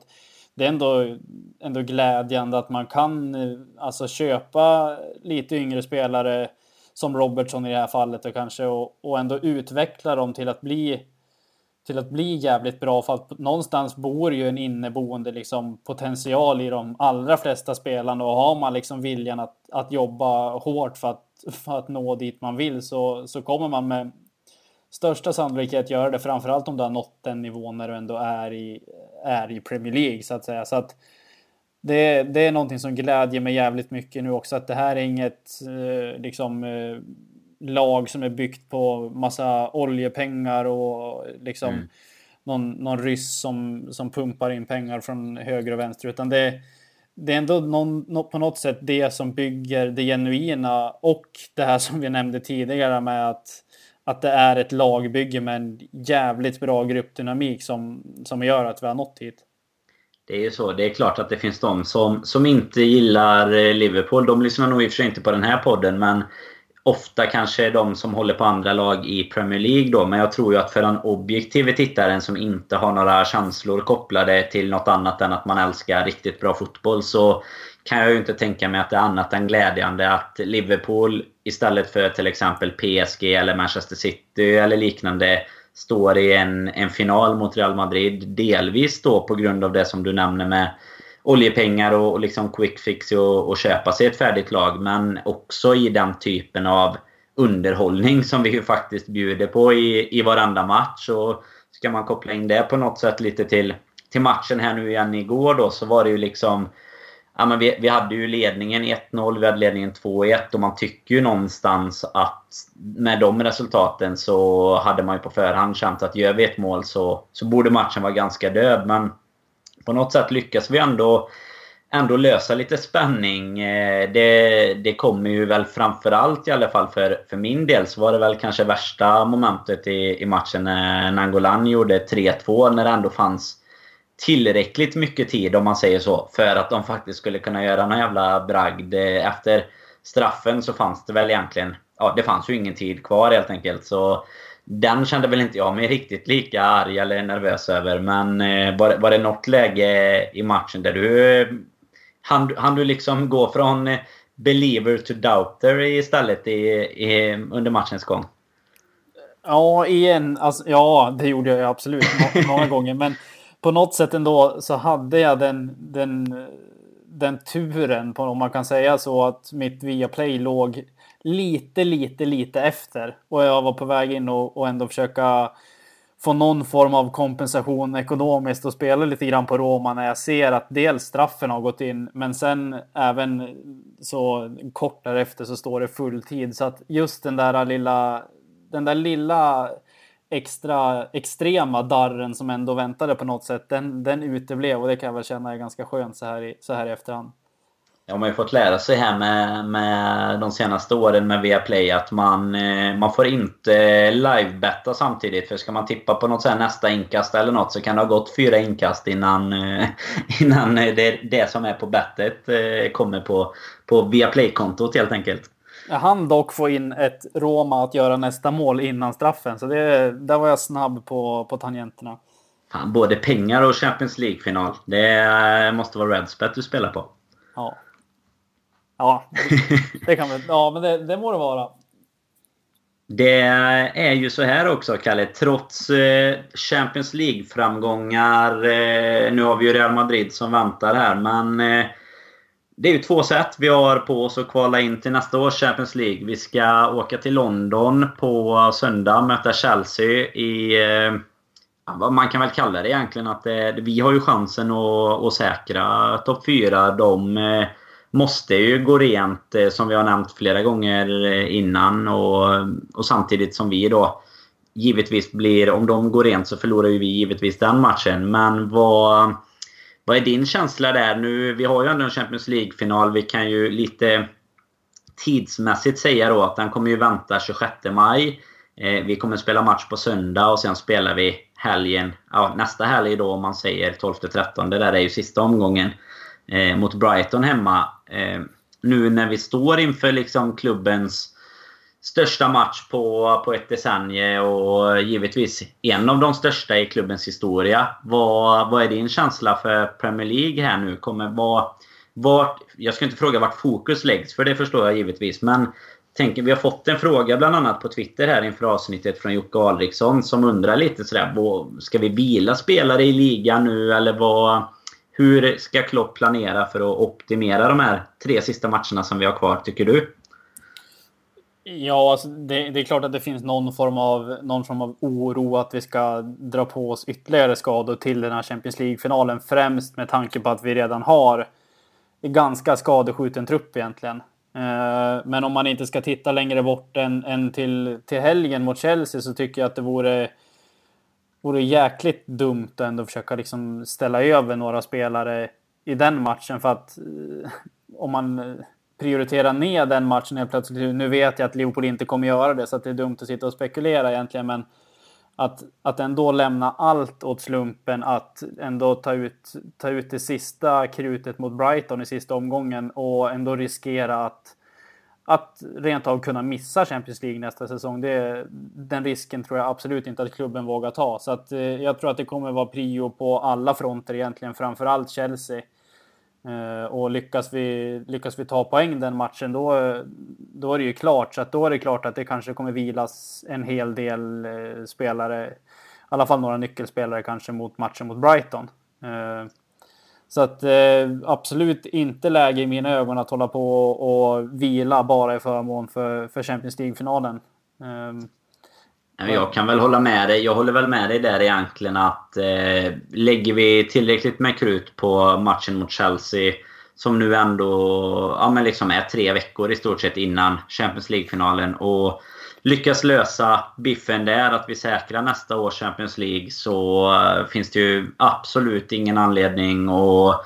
det är ändå, ändå glädjande att man kan alltså köpa lite yngre spelare som Robertson i det här fallet och kanske och, och ändå utveckla dem till att bli till att bli jävligt bra för att någonstans bor ju en inneboende liksom potential i de allra flesta spelarna och har man liksom viljan att, att jobba hårt för att, för att nå dit man vill så, så kommer man med största sannolikhet göra det framförallt om du har nått den nivån när du ändå är i, är i Premier League så att säga. Så att det, det är någonting som glädjer mig jävligt mycket nu också att det här är inget eh, liksom eh, lag som är byggt på massa oljepengar och liksom mm. någon, någon ryss som, som pumpar in pengar från höger och vänster. Utan det, det är ändå någon, på något sätt det som bygger det genuina och det här som vi nämnde tidigare med att, att det är ett lagbygge med en jävligt bra gruppdynamik som, som gör att vi har nått hit. Det är ju så. Det är klart att det finns de som, som inte gillar eh, Liverpool. De lyssnar nog i och för sig inte på den här podden men ofta kanske de som håller på andra lag i Premier League då. Men jag tror ju att för den objektive tittaren som inte har några känslor kopplade till något annat än att man älskar riktigt bra fotboll så kan jag ju inte tänka mig att det är annat än glädjande att Liverpool istället för till exempel PSG eller Manchester City eller liknande står i en, en final mot Real Madrid. Delvis då på grund av det som du nämner med oljepengar och, och liksom quick fix och, och köpa sig ett färdigt lag. Men också i den typen av underhållning som vi ju faktiskt bjuder på i, i varenda match. Och ska man koppla in det på något sätt lite till, till matchen här nu igen igår då så var det ju liksom Ja, men vi, vi hade ju ledningen 1-0, vi hade ledningen 2-1 och man tycker ju någonstans att med de resultaten så hade man ju på förhand känt att gör vi ett mål så, så borde matchen vara ganska död. Men på något sätt lyckas vi ändå, ändå lösa lite spänning. Eh, det, det kommer ju väl framförallt i alla fall för, för min del så var det väl kanske värsta momentet i, i matchen när Nangolan gjorde 3-2 när det ändå fanns tillräckligt mycket tid om man säger så för att de faktiskt skulle kunna göra någon jävla bragd. Eh, efter straffen så fanns det väl egentligen... Ja, det fanns ju ingen tid kvar helt enkelt. Så den kände väl inte jag mig riktigt lika arg eller nervös över. Men eh, var, var det något läge i matchen där du... Han, han du liksom gå från eh, believer to doubter istället i, i, under matchens gång? Ja, igen, alltså, ja, det gjorde jag absolut (laughs) många gånger. Men på något sätt ändå så hade jag den, den, den turen, på, om man kan säga så, att mitt Viaplay låg lite, lite, lite efter. Och jag var på väg in och, och ändå försöka få någon form av kompensation ekonomiskt och spela lite grann på Roma när jag ser att dels straffen har gått in, men sen även så kort därefter så står det fulltid. Så att just den där lilla, den där lilla extra extrema darren som ändå väntade på något sätt, den, den uteblev och det kan jag väl känna är ganska skönt så här i, så här i efterhand. Man har ju fått lära sig här med, med de senaste åren med Viaplay att man, eh, man får inte livebetta samtidigt. För ska man tippa på något så nästa inkast eller något så kan det ha gått fyra inkast innan, eh, (laughs) innan det, det som är på bettet eh, kommer på, på Viaplay-kontot helt enkelt. Jag hann dock få in ett Roma att göra nästa mål innan straffen. Så det, där var jag snabb på, på tangenterna. Fan, både pengar och Champions League-final. Det måste vara Redspet du spelar på. Ja. Ja, det kan väl... Ja, men det, det må det vara. Det är ju så här också, Kalle. Trots eh, Champions League-framgångar. Eh, nu har vi ju Real Madrid som väntar här, men... Eh, det är ju två sätt vi har på oss att kvala in till nästa års Champions League. Vi ska åka till London på söndag, möta Chelsea i... Vad man kan väl kalla det egentligen att det, vi har ju chansen att, att säkra topp 4. De måste ju gå rent eh, som vi har nämnt flera gånger eh, innan och, och samtidigt som vi då givetvis blir, om de går rent så förlorar ju vi givetvis den matchen. Men vad, vad är din känsla där? Nu, vi har ju ändå en Champions League-final. Vi kan ju lite tidsmässigt säga då att den kommer ju vänta 26 maj. Eh, vi kommer spela match på söndag och sen spelar vi helgen, ja, nästa helg då om man säger 12-13. Det där är ju sista omgången eh, mot Brighton hemma. Eh, nu när vi står inför liksom klubbens största match på, på ett decennium och givetvis en av de största i klubbens historia. Vad, vad är din känsla för Premier League här nu? Kommer vara, vart, jag ska inte fråga vart fokus läggs, för det förstår jag givetvis. Men tänker, vi har fått en fråga bland annat på Twitter här inför avsnittet från Jocke Alriksson som undrar lite sådär. Ska vi vila spelare i ligan nu eller vad? Hur ska Klopp planera för att optimera de här tre sista matcherna som vi har kvar, tycker du? Ja, alltså det, det, är klart att det finns någon form, av, någon form av oro att vi ska dra på oss ytterligare skador till den här Champions League-finalen. Främst med tanke på att vi redan har ganska skadeskjuten trupp egentligen. Eh, men om man inte ska titta längre bort än, än till, till helgen mot Chelsea så tycker jag att det vore vore jäkligt dumt att ändå försöka liksom ställa över några spelare i den matchen för att eh, om man eh, prioriterar ner den matchen helt plötsligt. Nu vet jag att Liverpool inte kommer göra det så att det är dumt att sitta och spekulera egentligen men att, att ändå lämna allt åt slumpen att ändå ta ut, ta ut det sista krutet mot Brighton i sista omgången och ändå riskera att att rent av kunna missa Champions League nästa säsong. Det, den risken tror jag absolut inte att klubben vågar ta. Så att, eh, jag tror att det kommer vara prio på alla fronter egentligen, framförallt Chelsea. Eh, och lyckas vi, lyckas vi ta poäng den matchen, då, då är det ju klart. Så att då är det klart att det kanske kommer vilas en hel del eh, spelare, i alla fall några nyckelspelare kanske mot matchen mot Brighton. Eh, så att eh, absolut inte läge i mina ögon att hålla på och vila bara i förmån för, för Champions League-finalen. Eh, jag kan väl hålla med dig. Jag håller väl med dig där egentligen att eh, lägger vi tillräckligt med krut på matchen mot Chelsea som nu ändå ja, men liksom är tre veckor i stort sett innan Champions League-finalen och lyckas lösa biffen där, att vi säkrar nästa års Champions League, så eh, finns det ju absolut ingen anledning att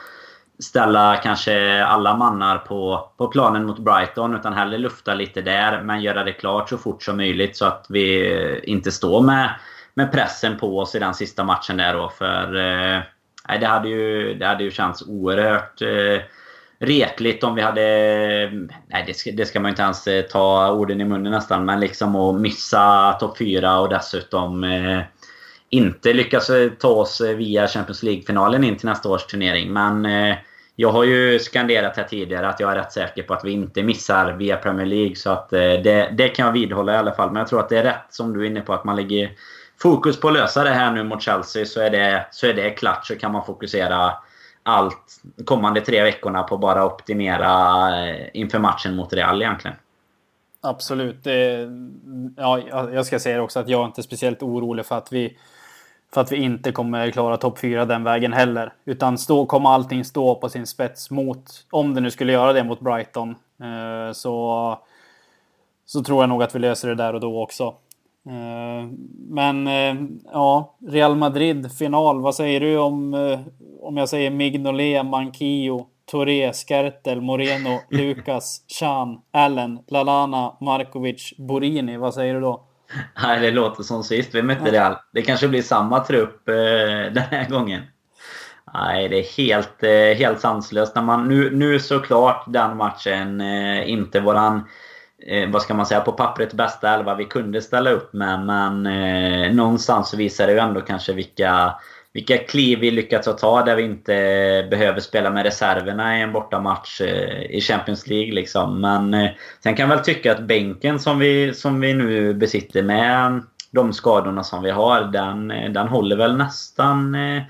ställa kanske alla mannar på, på planen mot Brighton. Utan hellre lufta lite där, men göra det klart så fort som möjligt så att vi inte står med, med pressen på oss i den sista matchen där då. För eh, det, hade ju, det hade ju känts oerhört eh, retligt om vi hade... Nej, det ska, det ska man inte ens eh, ta orden i munnen nästan. Men liksom att missa topp 4 och dessutom eh, inte lyckas eh, ta oss eh, via Champions League-finalen in till nästa års turnering. Men eh, jag har ju skanderat här tidigare att jag är rätt säker på att vi inte missar via Premier League. Så att eh, det, det kan jag vidhålla i alla fall. Men jag tror att det är rätt som du är inne på att man lägger fokus på att lösa det här nu mot Chelsea. Så är det, så är det klart så kan man fokusera allt kommande tre veckorna på bara optimera eh, inför matchen mot Real egentligen. Absolut. Det, ja, jag ska säga också att jag är inte speciellt orolig för att vi för att vi inte kommer klara topp 4 den vägen heller. Utan stå, kommer allting stå på sin spets mot, om det nu skulle göra det mot Brighton, eh, så, så tror jag nog att vi löser det där och då också. Eh, men eh, ja, Real Madrid final. Vad säger du om, eh, om jag säger Mignolet, Manquillo, Touré, Skertel, Moreno, (laughs) Lucas, Chan, Allen, Lalana, Markovic, Borini. Vad säger du då? Nej, det låter som sist vi mötte Real. Det kanske blir samma trupp eh, (laughs) den här gången. Nej, det är helt, eh, helt sanslöst. När man, nu, nu såklart den matchen eh, inte våran eh, vad ska man säga, på pappret bästa elva vi kunde ställa upp med. Men eh, någonstans visar det ju ändå kanske vilka, vilka kliv vi lyckats att ta där vi inte behöver spela med reserverna i en bortamatch eh, i Champions League. Liksom. Men eh, sen kan jag väl tycka att bänken som vi, som vi nu besitter med de skadorna som vi har, den, eh, den håller väl nästan eh,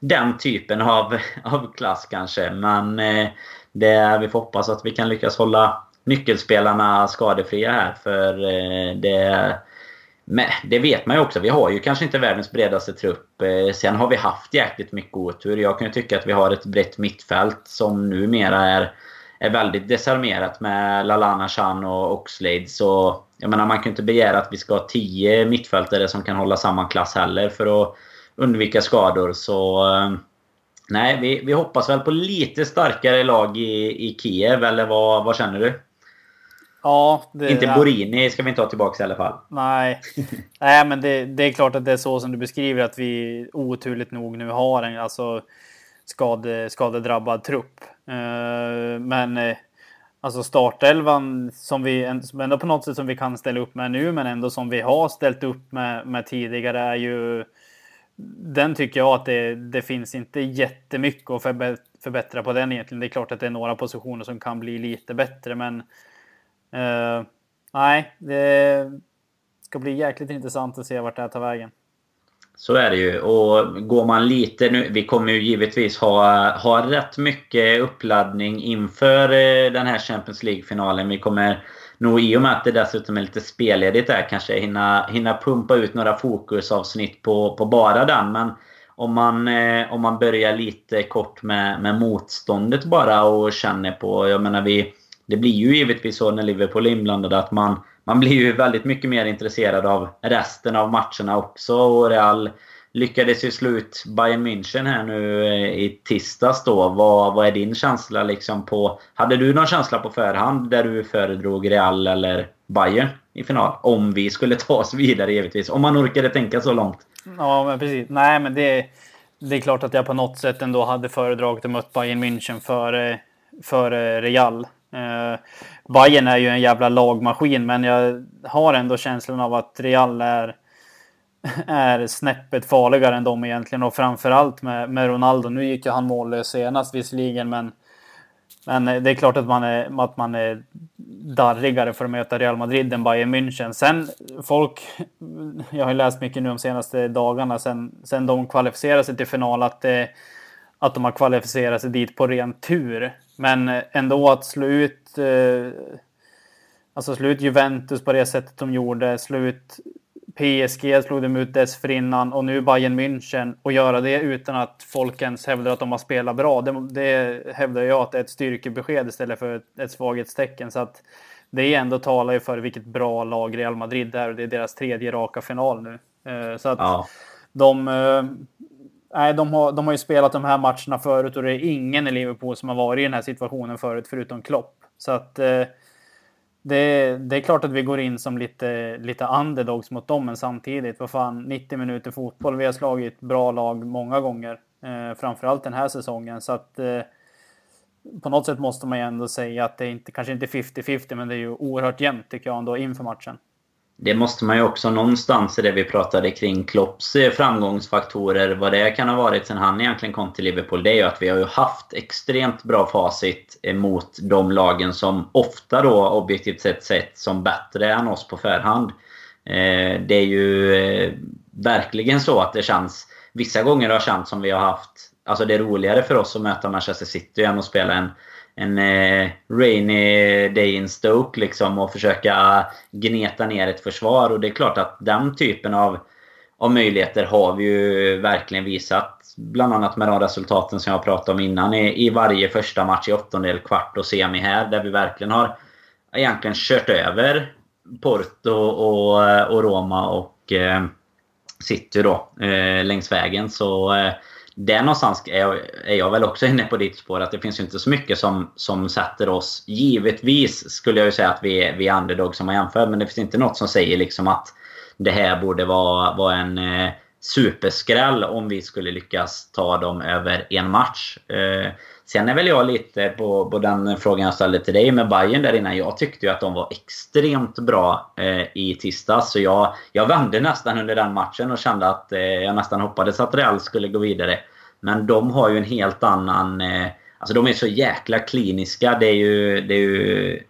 den typen av, (laughs) av klass kanske. Men eh, det, vi får hoppas att vi kan lyckas hålla nyckelspelarna skadefria här. För eh, det... Det vet man ju också. Vi har ju kanske inte världens bredaste trupp. Eh, sen har vi haft jäkligt mycket otur. Jag kan ju tycka att vi har ett brett mittfält som numera är, är väldigt desarmerat med Lalana, Chan och Oxlade. Så jag menar, man kan ju inte begära att vi ska ha tio mittfältare som kan hålla samma klass heller för att undvika skador. Så eh, nej, vi, vi hoppas väl på lite starkare lag i, i Kiev. Eller vad, vad känner du? Ja, det, inte Borini ska vi inte ha tillbaka i alla fall. Nej, (laughs) nej men det, det, är klart att det är så som du beskriver att vi oturligt nog nu har en alltså, skade, skadedrabbad trupp. Uh, men uh, alltså startelvan som vi som ändå på något sätt som vi kan ställa upp med nu, men ändå som vi har ställt upp med, med tidigare är ju den tycker jag att det, det finns inte jättemycket att förbättra på den egentligen. Det är klart att det är några positioner som kan bli lite bättre, men Uh, nej, det ska bli jäkligt intressant att se vart det här tar vägen. Så är det ju. Och går man lite nu... Vi kommer ju givetvis ha, ha rätt mycket uppladdning inför eh, den här Champions League-finalen. Vi kommer nog i och med att det dessutom är lite spelledigt där kanske hinna, hinna pumpa ut några fokusavsnitt på, på bara den. Men om man, eh, om man börjar lite kort med, med motståndet bara och känner på... Jag menar vi det blir ju givetvis så när Liverpool är inblandade att man, man blir ju väldigt mycket mer intresserad av resten av matcherna också. Och Real lyckades ju slå ut Bayern München här nu eh, i tisdags då. Vad, vad är din känsla liksom på... Hade du någon känsla på förhand där du föredrog Real eller Bayern i final? Om vi skulle ta oss vidare givetvis. Om man orkade tänka så långt. Ja, men precis. Nej, men det, det är klart att jag på något sätt ändå hade föredragit att möta Bayern München före, före Real. Eh, Bayern är ju en jävla lagmaskin, men jag har ändå känslan av att Real är, (laughs) är snäppet farligare än dem egentligen. Och framförallt med, med Ronaldo. Nu gick ju han mållös senast visserligen, men, men eh, det är klart att man är, att man är darrigare för att möta Real Madrid än Bayern München. Sen folk, (laughs) jag har ju läst mycket nu de senaste dagarna sen, sen de kvalificerade sig till final, att det att de har kvalificerat sig dit på ren tur. Men ändå att slå ut, eh, alltså slå ut Juventus på det sättet de gjorde, slå ut PSG slog de ut dessförinnan och nu Bayern München och göra det utan att folk ens hävdar att de har spelat bra. Det, det hävdar jag att det är ett styrkebesked istället för ett, ett svaghetstecken. Så att det ändå talar ju för vilket bra lag Real Madrid är och det är deras tredje raka final nu. Eh, så att ja. de, eh, Nej, de har, de har ju spelat de här matcherna förut och det är ingen i Liverpool som har varit i den här situationen förut förutom Klopp. Så att eh, det, det, är klart att vi går in som lite, lite underdogs mot dem, men samtidigt, vad fan, 90 minuter fotboll. Vi har slagit bra lag många gånger, eh, framförallt den här säsongen. Så att eh, på något sätt måste man ju ändå säga att det är inte, kanske inte 50-50, men det är ju oerhört jämnt tycker jag ändå inför matchen det måste man ju också någonstans i det vi pratade kring Klopps eh, framgångsfaktorer, vad det kan ha varit sen han egentligen kom till Liverpool, det är ju att vi har ju haft extremt bra facit mot de lagen som ofta då objektivt sett sett som bättre än oss på förhand. Eh, det är ju eh, verkligen så att det känns, vissa gånger har det känts som vi har haft, alltså det är roligare för oss att möta Manchester City än att spela en en eh, rainy day in Stoke liksom och försöka gneta ner ett försvar. Och det är klart att den typen av, av möjligheter har vi ju verkligen visat. Bland annat med de resultaten som jag pratade om innan i, i varje första match i åttondel, kvart och semi här. Där vi verkligen har egentligen kört över Porto och, och Roma och eh, City då eh, längs vägen. Så eh, där någonstans är jag, är jag väl också inne på ditt spår. Att det finns ju inte så mycket som, som sätter oss... Givetvis skulle jag ju säga att vi är, vi är underdog som man jämför. Men det finns inte något som säger liksom att det här borde vara, vara en eh, superskräll om vi skulle lyckas ta dem över en match. Eh, sen är väl jag lite på, på den frågan jag ställde till dig med Bayern där innan. Jag tyckte ju att de var extremt bra eh, i tisdags. Så jag, jag vände nästan under den matchen och kände att eh, jag nästan hoppades att Real skulle gå vidare. Men de har ju en helt annan... Eh, alltså de är så jäkla kliniska. Det är ju, det är ju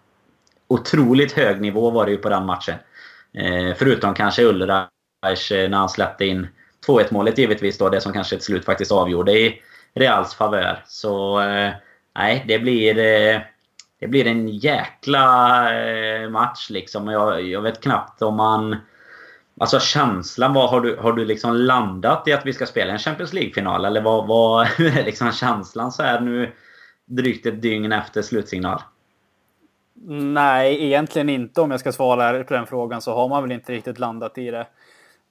otroligt hög nivå var det ju på den matchen. Eh, förutom kanske Ulreich eh, när han släppte in 2-1 målet givetvis då. Det som kanske till slut faktiskt avgjorde i Reals favör. Så eh, nej, det blir... Eh, det blir en jäkla eh, match liksom. Jag, jag vet knappt om man... Alltså känslan, vad har du, har du liksom landat i att vi ska spela en Champions League-final? Eller vad, vad är (laughs) liksom känslan så här nu drygt ett dygn efter slutsignal? Nej, egentligen inte. Om jag ska svara på den frågan så har man väl inte riktigt landat i det.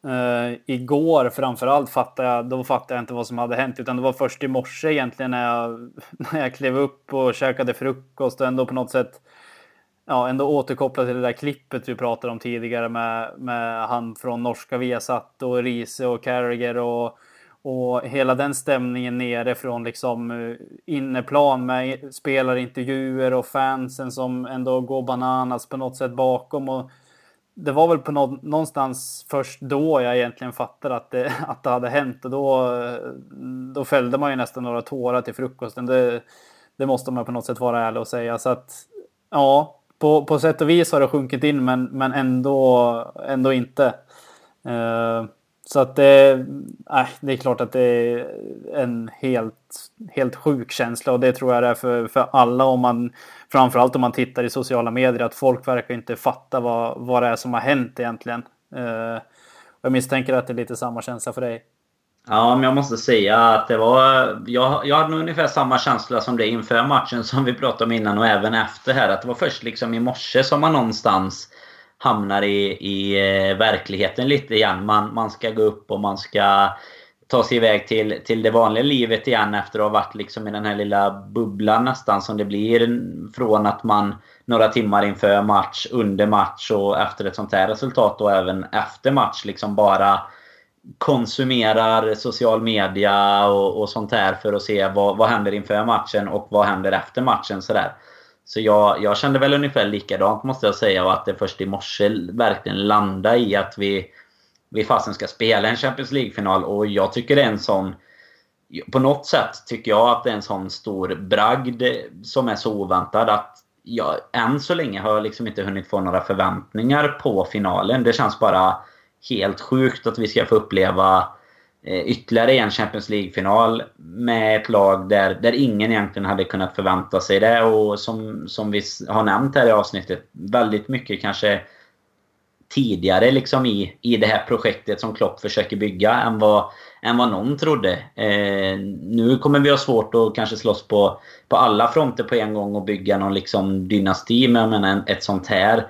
Uh, igår framförallt fattade jag, då fattade jag inte vad som hade hänt. Utan det var först i morse egentligen när jag, (laughs) när jag klev upp och käkade frukost och ändå på något sätt ja, ändå återkoppla till det där klippet vi pratade om tidigare med, med han från norska Viasat och Riese och Carragher och och hela den stämningen nere från liksom eh, inneplan med spelarintervjuer och fansen som ändå går bananas på något sätt bakom. Och det var väl på någonstans först då jag egentligen fattade att det, (laughs) att det hade hänt. Och då, eh, då fällde man ju nästan några tårar till frukosten. Det, det måste man på något sätt vara ärlig och säga. Så att ja, på, på sätt och vis har det sjunkit in men, men ändå, ändå inte. Uh, så att det, äh, det är klart att det är en helt, helt sjuk känsla och det tror jag det är för, för alla om man framförallt om man tittar i sociala medier att folk verkar inte fatta vad, vad det är som har hänt egentligen. Uh, jag misstänker att det är lite samma känsla för dig. Ja, men jag måste säga att det var... Jag, jag hade nog ungefär samma känsla som det inför matchen som vi pratade om innan och även efter här. Att det var först liksom i morse som man någonstans hamnar i, i eh, verkligheten lite igen. Man, man ska gå upp och man ska ta sig iväg till, till det vanliga livet igen efter att ha varit liksom i den här lilla bubblan nästan som det blir från att man några timmar inför match, under match och efter ett sånt här resultat och även efter match liksom bara konsumerar social media och, och sånt här för att se vad, vad händer inför matchen och vad händer efter matchen. Sådär. Så jag, jag kände väl ungefär likadant måste jag säga och att det först i morse verkligen landade i att vi, vi fasen ska spela en Champions League-final och jag tycker det är en sån... På något sätt tycker jag att det är en sån stor bragd som är så oväntad att jag än så länge har jag liksom inte hunnit få några förväntningar på finalen. Det känns bara helt sjukt att vi ska få uppleva Eh, Eh, ytterligare en Champions League-final med ett lag där, där ingen egentligen hade kunnat förvänta sig det. Och som, som vi har nämnt här i avsnittet, väldigt mycket kanske tidigare liksom i, i det här projektet som Klopp försöker bygga än vad, än vad någon trodde. Eh, nu kommer vi ha svårt att kanske slåss på, på alla fronter på en gång och bygga någon liksom dynasti. Men menar, ett sånt här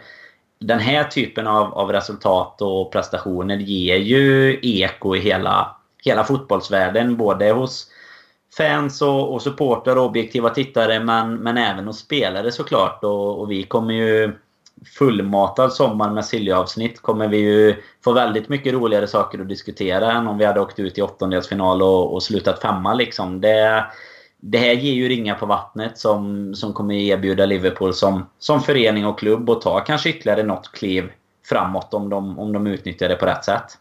den här typen av, av resultat och prestationer ger ju eko i hela hela fotbollsvärlden. Både hos fans och, och supportrar och objektiva tittare men, men även hos spelare såklart. Och, och vi kommer ju fullmatad sommar med Silja-avsnitt kommer vi ju få väldigt mycket roligare saker att diskutera än om vi hade åkt ut i åttondelsfinal och, och slutat femma liksom. Det, det här ger ju ringar på vattnet som, som kommer erbjuda Liverpool som, som förening och klubb och ta kanske ytterligare något kliv framåt om de, om de utnyttjar det på rätt sätt.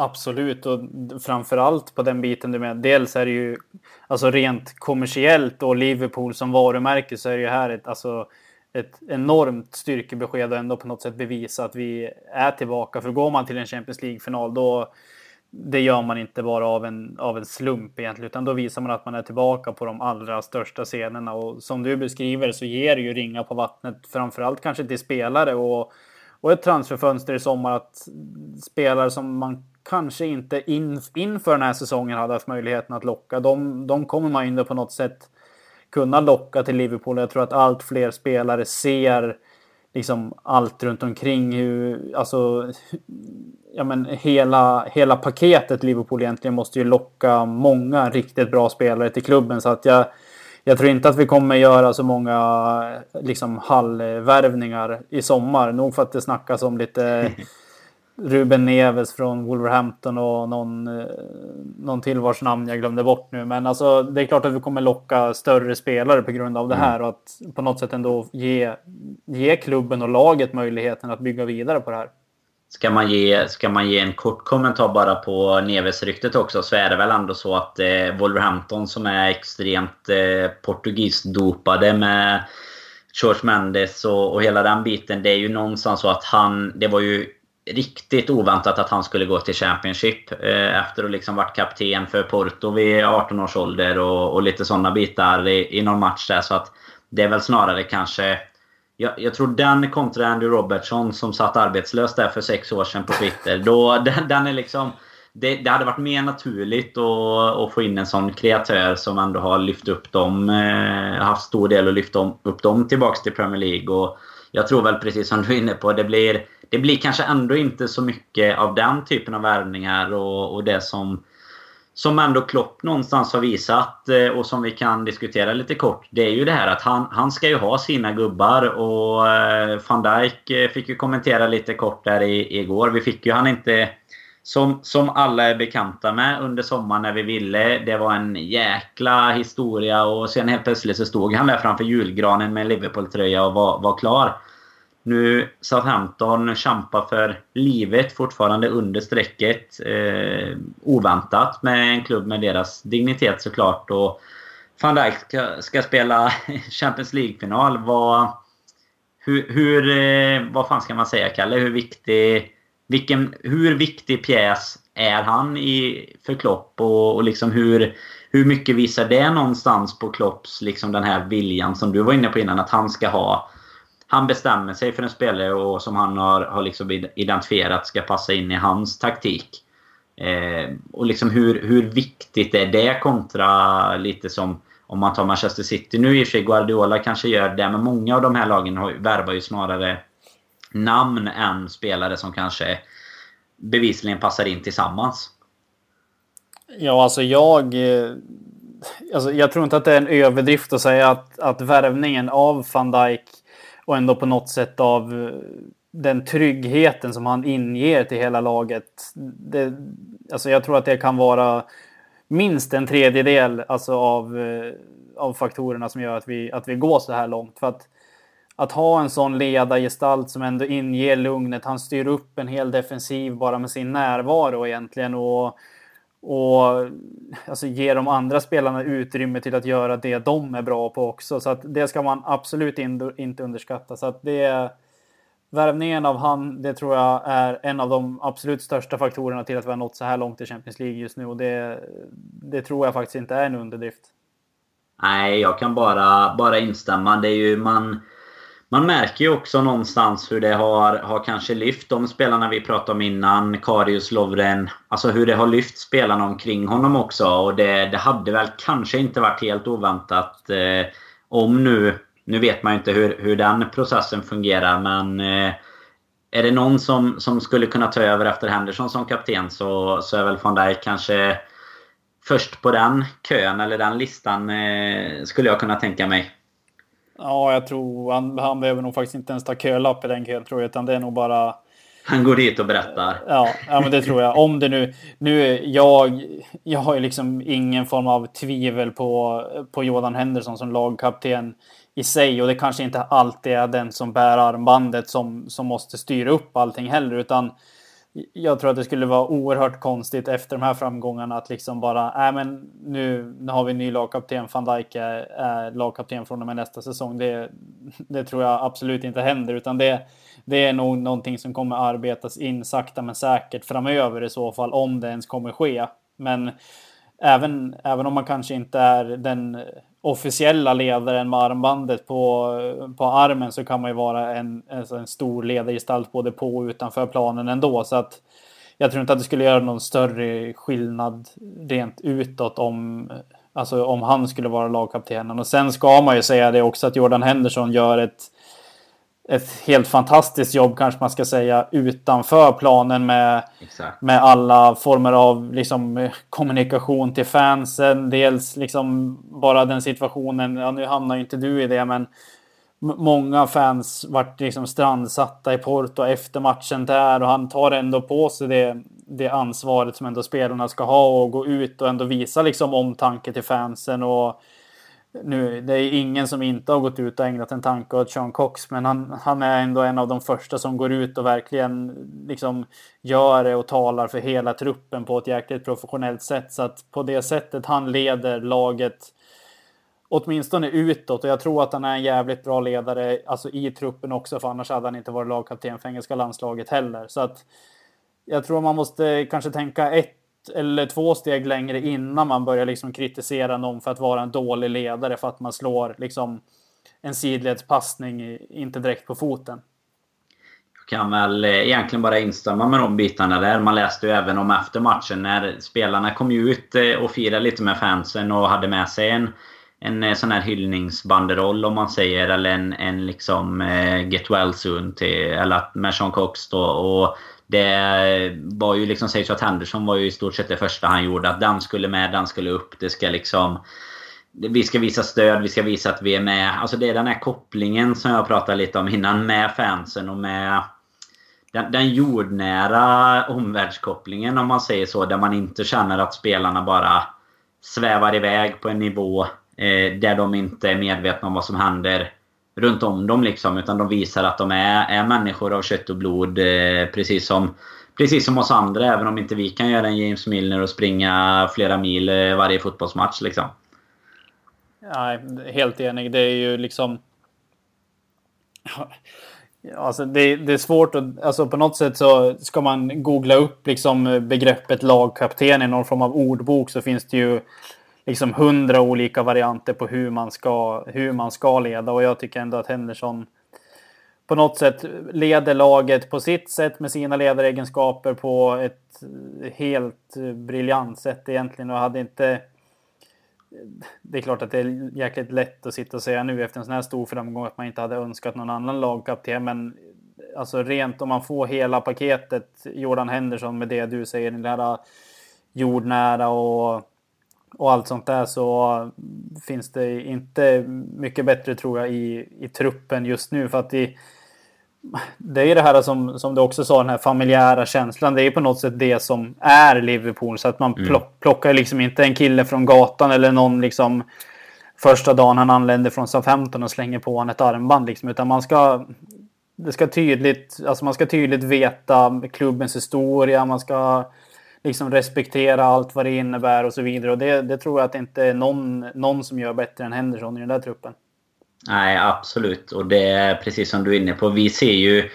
Absolut, och framförallt på den biten du menar. Dels är det ju alltså rent kommersiellt och Liverpool som varumärke så är det ju här ett, alltså, ett enormt styrkebesked och ändå på något sätt bevisa att vi är tillbaka. För går man till en Champions League-final då det gör man inte bara av en, av en slump egentligen, utan då visar man att man är tillbaka på de allra största scenerna. Och som du beskriver så ger det ju ringa på vattnet, framförallt kanske till spelare och, och ett transferfönster i sommar att spelare som man kanske inte in, inför den här säsongen hade haft möjligheten att locka. De, de kommer man ändå på något sätt kunna locka till Liverpool. Jag tror att allt fler spelare ser liksom allt runt omkring. Hur, alltså, ja, men hela, hela paketet Liverpool egentligen måste ju locka många riktigt bra spelare till klubben. Så att jag, jag tror inte att vi kommer göra så många liksom, halvvärvningar i sommar. Nog för att det snackas om lite (laughs) Ruben Neves från Wolverhampton och någon, eh, någon till vars namn jag glömde bort nu. Men alltså, det är klart att vi kommer locka större spelare på grund av det här och att på något sätt ändå ge, ge klubben och laget möjligheten att bygga vidare på det här. Ska man, ge, ska man ge en kort kommentar bara på Neves-ryktet också så är det väl ändå så att eh, Wolverhampton som är extremt eh, portugisdopade med George Mendes och, och hela den biten. Det är ju någonstans så att han... Det var ju riktigt oväntat att han skulle gå till Championship eh, efter att liksom varit kapten för Porto vid 18 års ålder och, och lite sådana bitar i, i någon match där. Så att det är väl snarare kanske... Jag, jag tror den kontra Andy Robertson som satt arbetslös där för sex år sedan på Twitter. Då, (laughs) den, den är liksom... Det, det, hade varit mer naturligt att, att, få in en sån kreatör som ändå har lyft upp dem. Eh, haft stor del att lyfta upp dem tillbaks till Premier League. Och jag tror väl precis som du är inne på, det blir det blir kanske ändå inte så mycket av den typen av värvningar och, och det som som ändå Klopp någonstans har visat eh, och som vi kan diskutera lite kort. Det är ju det här att han, han ska ju ha sina gubbar och eh, van Dijk eh, fick ju kommentera lite kort där i, igår. Vi fick ju han inte som, som alla är bekanta med under sommaren när vi ville. Det var en jäkla historia och sen helt plötsligt så stod han där framför julgranen med en Liverpool-tröja och var, var klar. Nu Southampton kämpar för livet fortfarande under strecket. Eh, oväntat med en klubb med deras dignitet såklart. Och van Dijk ska, ska spela (laughs) Champions League-final. Vad, hur, hur, eh, vad fan ska man säga, Kalle? Hur viktig, vilken, hur viktig pjäs är han i, för Klopp? Och, och liksom hur, hur mycket visar det någonstans på Klopps liksom den här viljan som du var inne på innan? Att han ska ha han bestämmer sig för en spelare och som han har, har liksom identifierat ska passa in i hans taktik. Eh, och liksom hur, hur viktigt är det kontra lite som om man tar Manchester City. Nu i och för sig Guardiola kanske gör det, men många av de här lagen har, värvar ju snarare namn än spelare som kanske bevisligen passar in tillsammans. Ja, alltså jag... Eh, alltså jag tror inte att det är en överdrift att säga att, att värvningen av van Dijk och ändå på något sätt av eh, den tryggheten som han inger till hela laget. Det, alltså jag tror att det kan vara minst en tredjedel alltså av, eh, av faktorerna som gör att vi, att vi går så här långt. För att, att ha en sån ledargestalt som ändå inger lugnet. Han styr upp en hel defensiv bara med sin närvaro egentligen. Och och alltså, ge de andra spelarna utrymme till att göra det de är bra på också. Så att det ska man absolut in, inte underskatta. Så att det Värvningen av han, det tror jag är en av de absolut största faktorerna till att vi har nått så här långt i Champions League just nu. Och det, det tror jag faktiskt inte är en underdrift. Nej, jag kan bara, bara instämma. Det är ju man man märker ju också någonstans hur det har, har kanske lyft de spelarna vi pratade om innan. Karius, Lovren. Alltså hur det har lyft spelarna omkring honom också. Och det, det hade väl kanske inte varit helt oväntat. Eh, om nu... Nu vet man ju inte hur, hur den processen fungerar men... Eh, är det någon som, som skulle kunna ta över efter Henderson som kapten så, så är väl van Dijk kanske först på den kön eller den listan eh, skulle jag kunna tänka mig. Ja, jag tror han, han behöver nog faktiskt inte ens ta kölapp i den kön tror jag, utan det är nog bara... Han går dit och berättar. Ja, ja men det tror jag. Om det nu... nu jag, jag har ju liksom ingen form av tvivel på, på Jordan Henderson som lagkapten i sig. Och det kanske inte alltid är den som bär armbandet som, som måste styra upp allting heller. Utan jag tror att det skulle vara oerhört konstigt efter de här framgångarna att liksom bara, nej men nu, nu har vi en ny lagkapten, van Dijk är, är lagkapten från och med nästa säsong. Det, det tror jag absolut inte händer, utan det, det är nog någonting som kommer arbetas in sakta men säkert framöver i så fall, om det ens kommer ske. Men även, även om man kanske inte är den officiella ledaren med armbandet på, på armen så kan man ju vara en, alltså en stor ledargestalt både på och utanför planen ändå. Så att jag tror inte att det skulle göra någon större skillnad rent utåt om, alltså om han skulle vara lagkaptenen. Och sen ska man ju säga det också att Jordan Henderson gör ett, ett helt fantastiskt jobb kanske man ska säga utanför planen med, med alla former av liksom, kommunikation till fansen. Dels liksom bara den situationen, ja nu hamnar ju inte du i det men många fans vart liksom strandsatta i Porto efter matchen där och han tar ändå på sig det, det ansvaret som ändå spelarna ska ha och gå ut och ändå visa liksom omtanke till fansen och nu, det är ingen som inte har gått ut och ägnat en tanke åt Sean Cox, men han, han är ändå en av de första som går ut och verkligen liksom gör det och talar för hela truppen på ett jäkligt professionellt sätt. Så att på det sättet han leder laget åtminstone utåt och jag tror att han är en jävligt bra ledare alltså i truppen också för annars hade han inte varit lagkapten för engelska landslaget heller. Så att jag tror man måste kanske tänka ett eller två steg längre innan man börjar liksom kritisera någon för att vara en dålig ledare för att man slår liksom en sidledspassning inte direkt på foten. Jag kan väl eh, egentligen bara instämma med de bitarna där. Man läste ju även om efter matchen när spelarna kom ut eh, och firade lite med fansen och hade med sig en en eh, sån här hyllningsbanderoll om man säger. Eller en, en liksom eh, Get Well Soon till, eller med Sean Cox då. Och det var ju liksom, sägs att Henderson var ju i stort sett det första han gjorde. Att den skulle med, den skulle upp. Det ska liksom... Vi ska visa stöd, vi ska visa att vi är med. Alltså det är den här kopplingen som jag pratade lite om innan med fansen och med... Den, den jordnära omvärldskopplingen om man säger så. Där man inte känner att spelarna bara svävar iväg på en nivå Eh, där de inte är medvetna om vad som händer runt om dem. Liksom, utan de visar att de är, är människor av kött och blod. Eh, precis, som, precis som oss andra. Även om inte vi kan göra en James Milner och springa flera mil eh, varje fotbollsmatch. Liksom. Nej, helt enig. Det är ju liksom... Alltså det, det, är svårt att, alltså på något sätt så ska man googla upp liksom begreppet lagkapten i någon form av ordbok så finns det ju liksom hundra olika varianter på hur man, ska, hur man ska leda. Och jag tycker ändå att Henderson på något sätt leder laget på sitt sätt med sina ledaregenskaper på ett helt briljant sätt egentligen. Och hade inte det är klart att det är jäkligt lätt att sitta och säga nu efter en sån här stor framgång att man inte hade önskat någon annan lagkapten. Men alltså rent om man får hela paketet Jordan Henderson med det du säger, den där jordnära och och allt sånt där så finns det inte mycket bättre tror jag i, i truppen just nu. För att det, det är det här som, som du också sa, den här familjära känslan. Det är på något sätt det som är Liverpool. Så att man mm. plockar liksom inte en kille från gatan eller någon liksom första dagen han anländer från Southampton och slänger på honom ett armband. Liksom, utan man ska, det ska tydligt, alltså man ska tydligt veta klubbens historia. Man ska liksom respektera allt vad det innebär och så vidare. Och det, det tror jag att det inte är någon, någon som gör bättre än Henderson i den där truppen. Nej, absolut. Och det är precis som du är inne på. Vi ser ju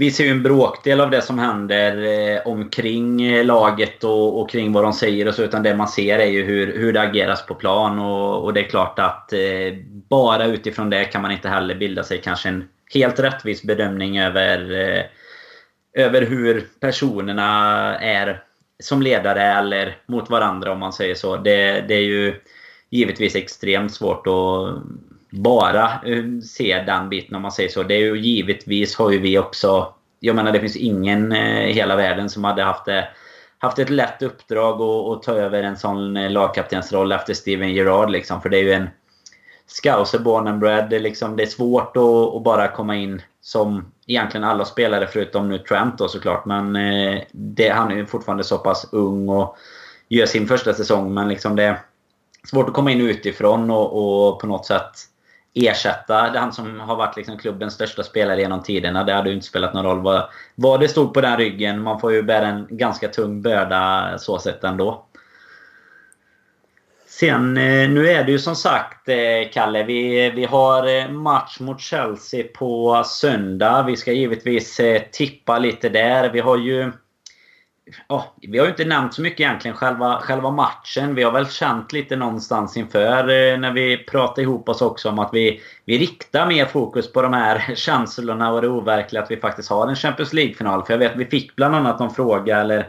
vi ser ju en bråkdel av det som händer eh, omkring eh, laget och, och, kring vad de säger och så. Utan det man ser är ju hur, hur det ageras på plan. Och, och det är klart att eh, bara utifrån det kan man inte heller bilda sig kanske en helt rättvis bedömning över, eh, över hur personerna är som ledare eller mot varandra om man säger så. Det, det är ju givetvis extremt svårt att bara eh, se den biten om man säger så. Det är ju givetvis har ju vi också... Jag menar det finns ingen eh, i hela världen som hade haft det haft ett lätt uppdrag att ta över en sån lagkaptensroll efter Steven Gerrard. Liksom. För det är ju en scouser born and bred. Det, liksom, det är svårt att, att, bara komma in som egentligen alla spelare förutom nu Trent då såklart. Men eh, det, han är ju fortfarande så pass ung och gör sin första säsong. Men liksom det är svårt att komma in utifrån och, och på något sätt ersätta han som har varit liksom klubbens största spelare genom tiderna. Det hade ju inte spelat någon roll vad, vad det stod på den ryggen. Man får ju bära en ganska tung börda så sett ändå. Sen eh, nu är det ju som sagt eh, Kalle, vi, vi har eh, match mot Chelsea på söndag. Vi ska givetvis tippa lite där. Vi har ju oh, vi har ju inte nämnt så mycket egentligen själva, själva matchen. Vi har väl känt lite någonstans inför när vi pratade ihop oss också om att vi, vi riktar mer fokus på de här (laughs) känslorna och det overkliga att vi faktiskt har en Champions League-final. För jag vet att vi fick bland annat någon fråga eller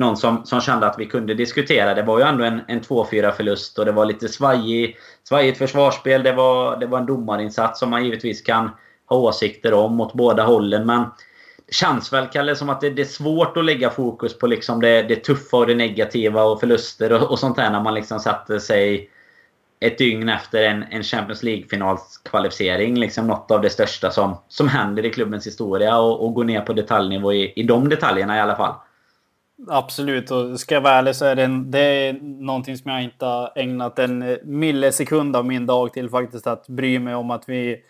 någon som, som kände att vi kunde diskutera. Det var ju ändå en, en 2-4 förlust och det var lite svajig, svajigt försvarsspel. Det var, det var en domarinsats som man givetvis kan ha åsikter om åt båda hållen. Men det känns väl, Kalle, som att det, det är svårt att lägga fokus på liksom det, det tuffa och det negativa och förluster och, och sånt där när man liksom satte sig ett dygn efter en, en Champions League-finalskvalificering. Liksom något av det största som, som händer i klubbens historia och, och gå ner på detaljnivå i, i de detaljerna i alla fall. Absolut, och ska jag vara ärlig så är det, en, det är någonting som jag inte har ägnat en eh, millisekund av min dag till faktiskt att bry mig om att vi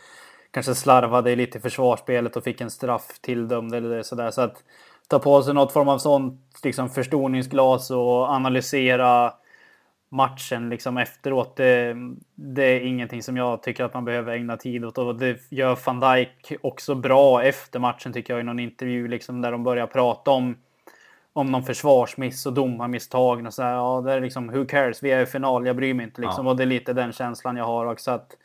kanske slarvade lite i försvarsspelet och fick en straff tilldömd eller sådär. Så att ta på sig något form av sånt liksom förstoringsglas och analysera matchen liksom efteråt. Det, det, är ingenting som jag tycker att man behöver ägna tid åt och det gör van Dijk också bra efter matchen tycker jag i någon intervju liksom där de börjar prata om om någon försvarsmiss och domarmisstag och så här, ja, det är liksom who cares, vi är i final, jag bryr mig inte liksom. Ja. Och det är lite den känslan jag har också att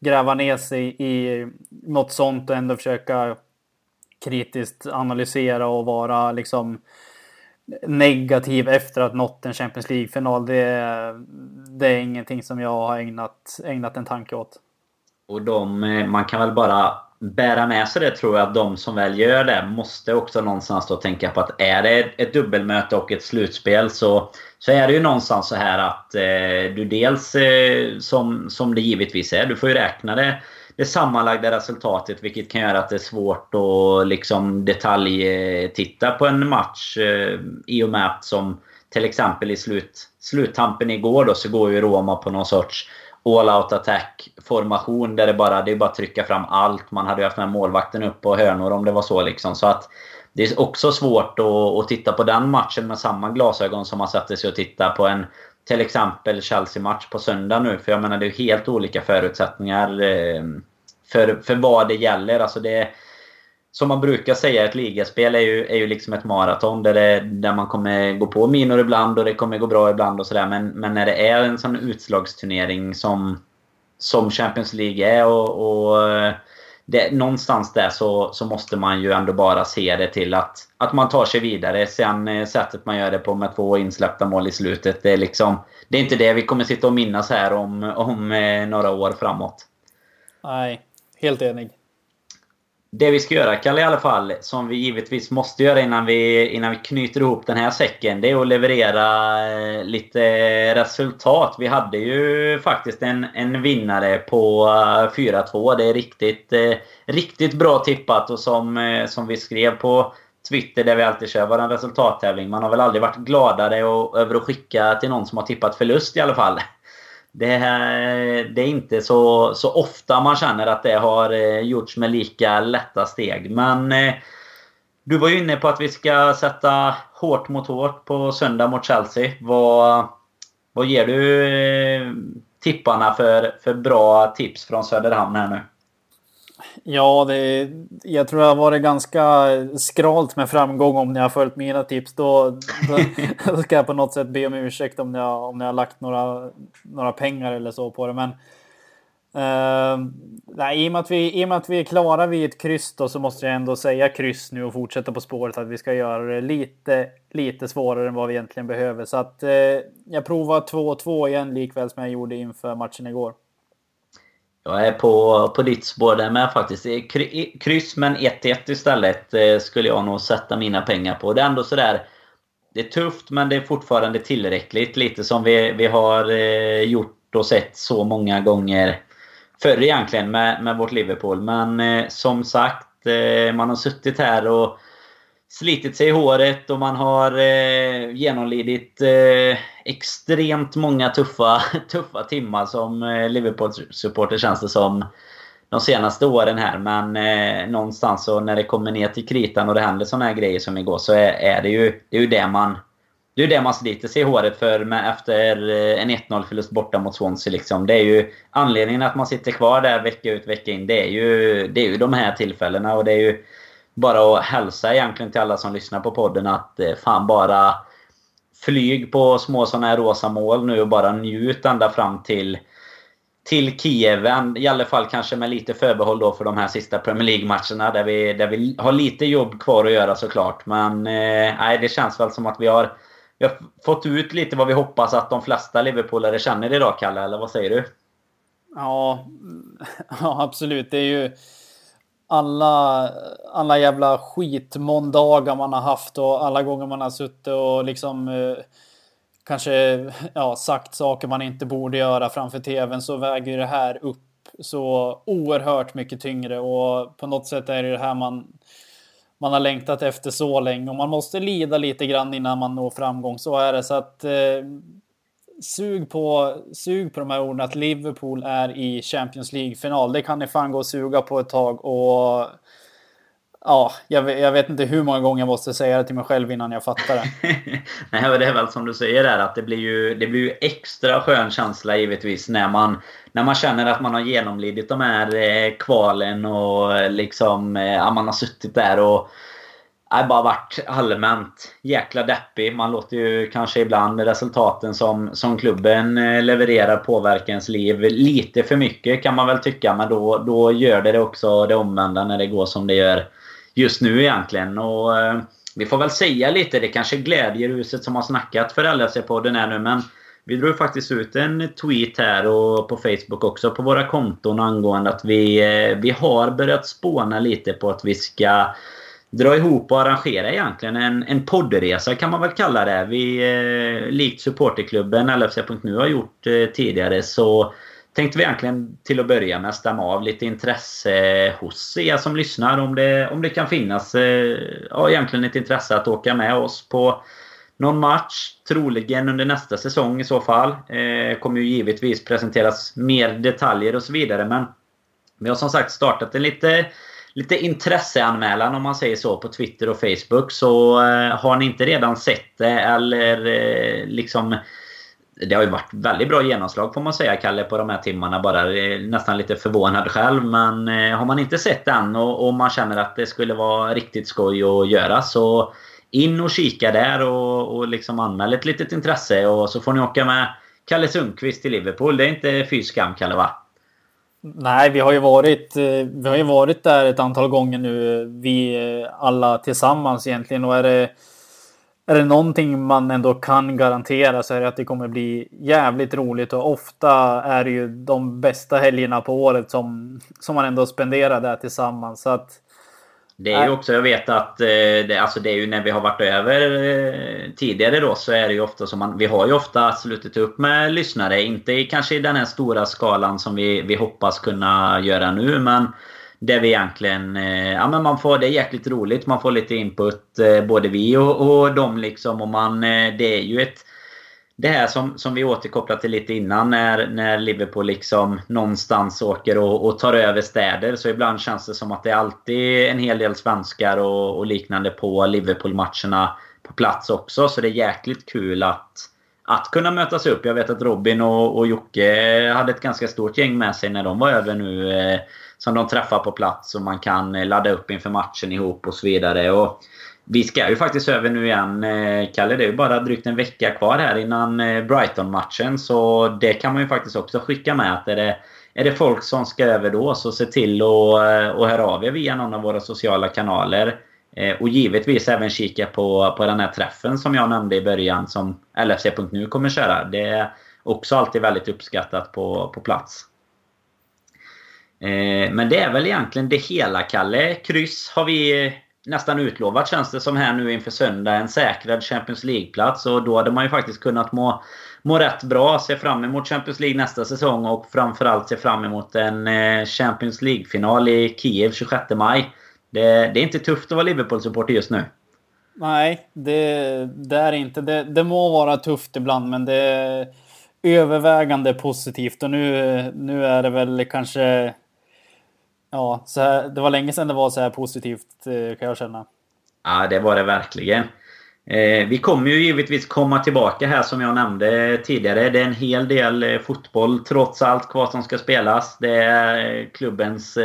gräva ner sig i något sånt och ändå försöka kritiskt analysera och vara liksom negativ efter att nått en Champions League-final. Det, det är ingenting som jag har ägnat, ägnat en tanke åt. Och de, eh, man kan väl bara bära med sig det tror jag att de som väl gör det måste också någonstans då tänka på att är det ett dubbelmöte och ett slutspel så, så är det ju någonstans så här att eh, du dels eh, som, som det givetvis är, du får ju räkna det det sammanlagda resultatet vilket kan göra att det är svårt att liksom detaljtitta på en match eh, i och med att som till exempel i slut, sluttampen igår då så går ju Roma på någon sorts all-out attack formation där det bara, det är bara att trycka fram allt. Man hade ju haft med målvakten upp på hörnor om det var så liksom. Så att det är också svårt att, att titta på den matchen med samma glasögon som man satte sig och tittade på en till exempel Chelsea-match på söndag nu. För jag menar det är helt olika förutsättningar eh, för, för vad det gäller. Alltså det, som man brukar säga, ett ligaspel är ju, är ju liksom ett maraton där, det, där man kommer gå på minor ibland och det kommer gå bra ibland och sådär. Men, men när det är en sån utslagsturnering som, som Champions League är och, och det, någonstans där så, så måste man ju ändå bara se det till att, att man tar sig vidare. Sen eh, sättet man gör det på med två insläppta mål i slutet. Det är liksom... Det är inte det vi kommer sitta och minnas här om, om eh, några år framåt. Nej, helt enig det vi ska göra, Kalle, i alla fall, som vi givetvis måste göra innan vi, innan vi knyter ihop den här säcken, det är att leverera eh, lite resultat. Vi hade ju faktiskt en, en vinnare på eh, 4-2. Det är riktigt, eh, riktigt bra tippat och som, som vi skrev på Twitter där vi alltid kör vår resultattävling. Man har väl aldrig varit gladare och, över att skicka till någon som har tippat förlust i alla fall. Det, det, är inte så, så ofta man känner att det har eh, gjorts med lika lätta steg. Men eh, du var ju inne på att vi ska sätta hårt mot hårt på söndag mot Chelsea. Vad, vad ger du eh, tipparna för, för bra tips från Söderhamn här nu? Ja, det, jag tror jag har varit ganska skralt med framgång om ni har följt mina tips. Då, då, (laughs) då ska jag på något sätt be om ursäkt om ni har, om ni har lagt några, några pengar eller så på det. Men uh, nej, i, och med att vi, I och med att vi är klara vid ett kryss då, så måste jag ändå säga kryss nu och fortsätta på spåret att vi ska göra det lite, lite svårare än vad vi egentligen behöver. Så att uh, jag provar 2-2 igen likväl som jag gjorde inför matchen igår. Jag är på, på ditt spår där med faktiskt. Kryss men 1-1 istället eh, skulle jag nog sätta mina pengar på. Det är ändå sådär... Det är tufft men det är fortfarande tillräckligt. Lite som vi, vi har eh, gjort och sett så många gånger förr egentligen med, med vårt Liverpool. Men eh, som sagt, man har suttit här och slitit sig i håret och man har eh, genomlidit eh, extremt många tuffa, (laughs) tuffa timmar som eh, Liverpool-supporter känns det som de senaste åren här. Men eh, någonstans så när det kommer ner till kritan och det händer såna här grejer som igår så är, är det ju det, är ju det man det är det man sliter sig i håret för med, efter eh, en 1-0 förlust borta mot Swansea. Liksom. Det är ju anledningen att man sitter kvar där vecka ut vecka in. Det är ju, det är ju de här tillfällena och det är ju bara att hälsa egentligen till alla som lyssnar på podden att eh, fan bara flyg på små sådana här rosa mål nu och bara njut ända fram till till Kiev. I alla fall kanske med lite förbehåll då för de här sista Premier League-matcherna där vi, där vi har lite jobb kvar att göra såklart. Men eh, det känns väl som att vi har, vi har fått ut lite vad vi hoppas att de flesta Liverpoolare känner idag, Kalle. Eller vad säger du? Ja, (laughs) ja absolut. Det är ju alla, alla jävla skitmåndagar man har haft och alla gånger man har suttit och liksom eh, kanske ja, sagt saker man inte borde göra framför tvn så väger det här upp så oerhört mycket tyngre och på något sätt är det det här man man har längtat efter så länge och man måste lida lite grann innan man når framgång. Så är det. Så att eh, sug på, sug på de här orden att Liverpool är i Champions League-final. Det kan ni fan gå och suga på ett tag och Ja, jag, jag, vet inte hur många gånger jag måste säga det till mig själv innan jag fattar det. (laughs) Nej, men det är väl som du säger där att det blir ju, det blir ju extra skön känsla givetvis när man, när man känner att man har genomlidit de här eh, kvalen och eh, liksom, eh, man har suttit där och Nej, bara varit allmänt jäkla deppig. Man låter ju kanske ibland resultaten som, som klubben eh, levererar påverka ens liv lite för mycket kan man väl tycka. Men då, då gör det också det omvända när det går som det gör just nu egentligen. Och, eh, vi får väl säga lite, det kanske glädjeruset som har snackat för LFC-podden här nu men vi drog faktiskt ut en tweet här och på Facebook också på våra konton angående att vi, eh, vi har börjat spåna lite på att vi ska dra ihop och arrangera egentligen en, en poddresa kan man väl kalla det. Vi, eh, likt supporterklubben LFC.nu har gjort eh, tidigare så tänkte vi egentligen till att börja med stämma av lite intresse hos er som lyssnar. Om det, om det kan finnas eh, ja, egentligen ett intresse att åka med oss på någon match. Troligen under nästa säsong i så fall. Eh, kommer ju givetvis presenteras mer detaljer och så vidare. Men vi har som sagt startat en lite lite intresseanmälan om man säger så på Twitter och Facebook. Så eh, har ni inte redan sett det eller eh, liksom det har ju varit väldigt bra genomslag får man säga Kalle på de här timmarna bara. Eh, nästan lite förvånad själv men eh, har man inte sett den och, och, man känner att det skulle vara riktigt skoj att göra så in och kika där och, och liksom anmäl ett litet intresse och så får ni åka med Kalle Sundqvist till Liverpool. Det är inte fy skam Kalle va? Nej, vi har ju varit, eh, vi har ju varit där ett antal gånger nu, vi eh, alla tillsammans egentligen. Och är det, är det någonting man ändå kan garantera så är det att det kommer bli jävligt roligt och ofta är det ju de bästa helgerna på året som, som man ändå spenderar där tillsammans. Så att det är ju också, jag vet att eh, det, alltså det är ju när vi har varit över eh, tidigare då så är det ju ofta som man... Vi har ju ofta slutit upp med lyssnare. Inte kanske i den här stora skalan som vi, vi hoppas kunna göra nu men där vi egentligen... Eh, ja men man får... Det är jäkligt roligt. Man får lite input både vi och, och dem liksom och man... Det är ju ett det här som, som vi återkopplat till lite innan när, när Liverpool liksom någonstans åker och, och, tar över städer. Så ibland känns det som att det är alltid en hel del svenskar och, och liknande på Liverpool-matcherna på plats också. Så det är jäkligt kul att, att kunna mötas upp. Jag vet att Robin och, och Jocke hade ett ganska stort gäng med sig när de var över nu. Eh, som de träffar på plats och man kan eh, ladda upp inför matchen ihop och så vidare. Och vi ska ju faktiskt över nu igen, eh, Kalle. Det är ju bara drygt en vecka kvar här innan eh, Brighton-matchen. Så det kan man ju faktiskt också skicka med. att är det, är det folk som ska över då, så se till att eh, och höra av er via någon av våra sociala kanaler. Och givetvis även kika på, på den här träffen som jag nämnde i början som LFC.nu kommer köra. Det är också alltid väldigt uppskattat på, på plats. Men det är väl egentligen det hela, Kalle. Kryss har vi nästan utlovat känns det som här nu inför söndag. En säkrad Champions League-plats. Och då hade man ju faktiskt kunnat må, må rätt bra. Se fram emot Champions League nästa säsong och framförallt se fram emot en eh, Champions League-final i Kiev 26 maj. Det, det är inte tufft att vara Liverpool-supporter just nu. Nej, det, det är inte. Det, det må vara tufft ibland, men det är övervägande positivt. Och nu, nu är det väl kanske Ja, så här, det var länge sedan det var så här positivt eh, kan jag känna. Ja, det var det verkligen. Eh, vi kommer ju givetvis komma tillbaka här som jag nämnde tidigare. Det är en hel del eh, fotboll trots allt kvar som ska spelas. Det är eh, klubbens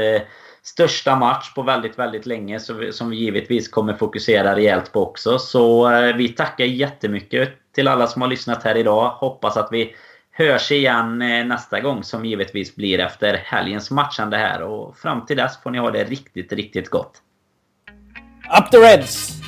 största match på väldigt, väldigt länge. som vi givetvis kommer fokusera rejält på också. Så eh, vi tackar jättemycket till alla som har lyssnat här idag. Hoppas att vi hörs igen eh, nästa gång som givetvis blir efter helgens matchande här. Och fram till dess får ni ha det riktigt, riktigt gott. Up the Reds!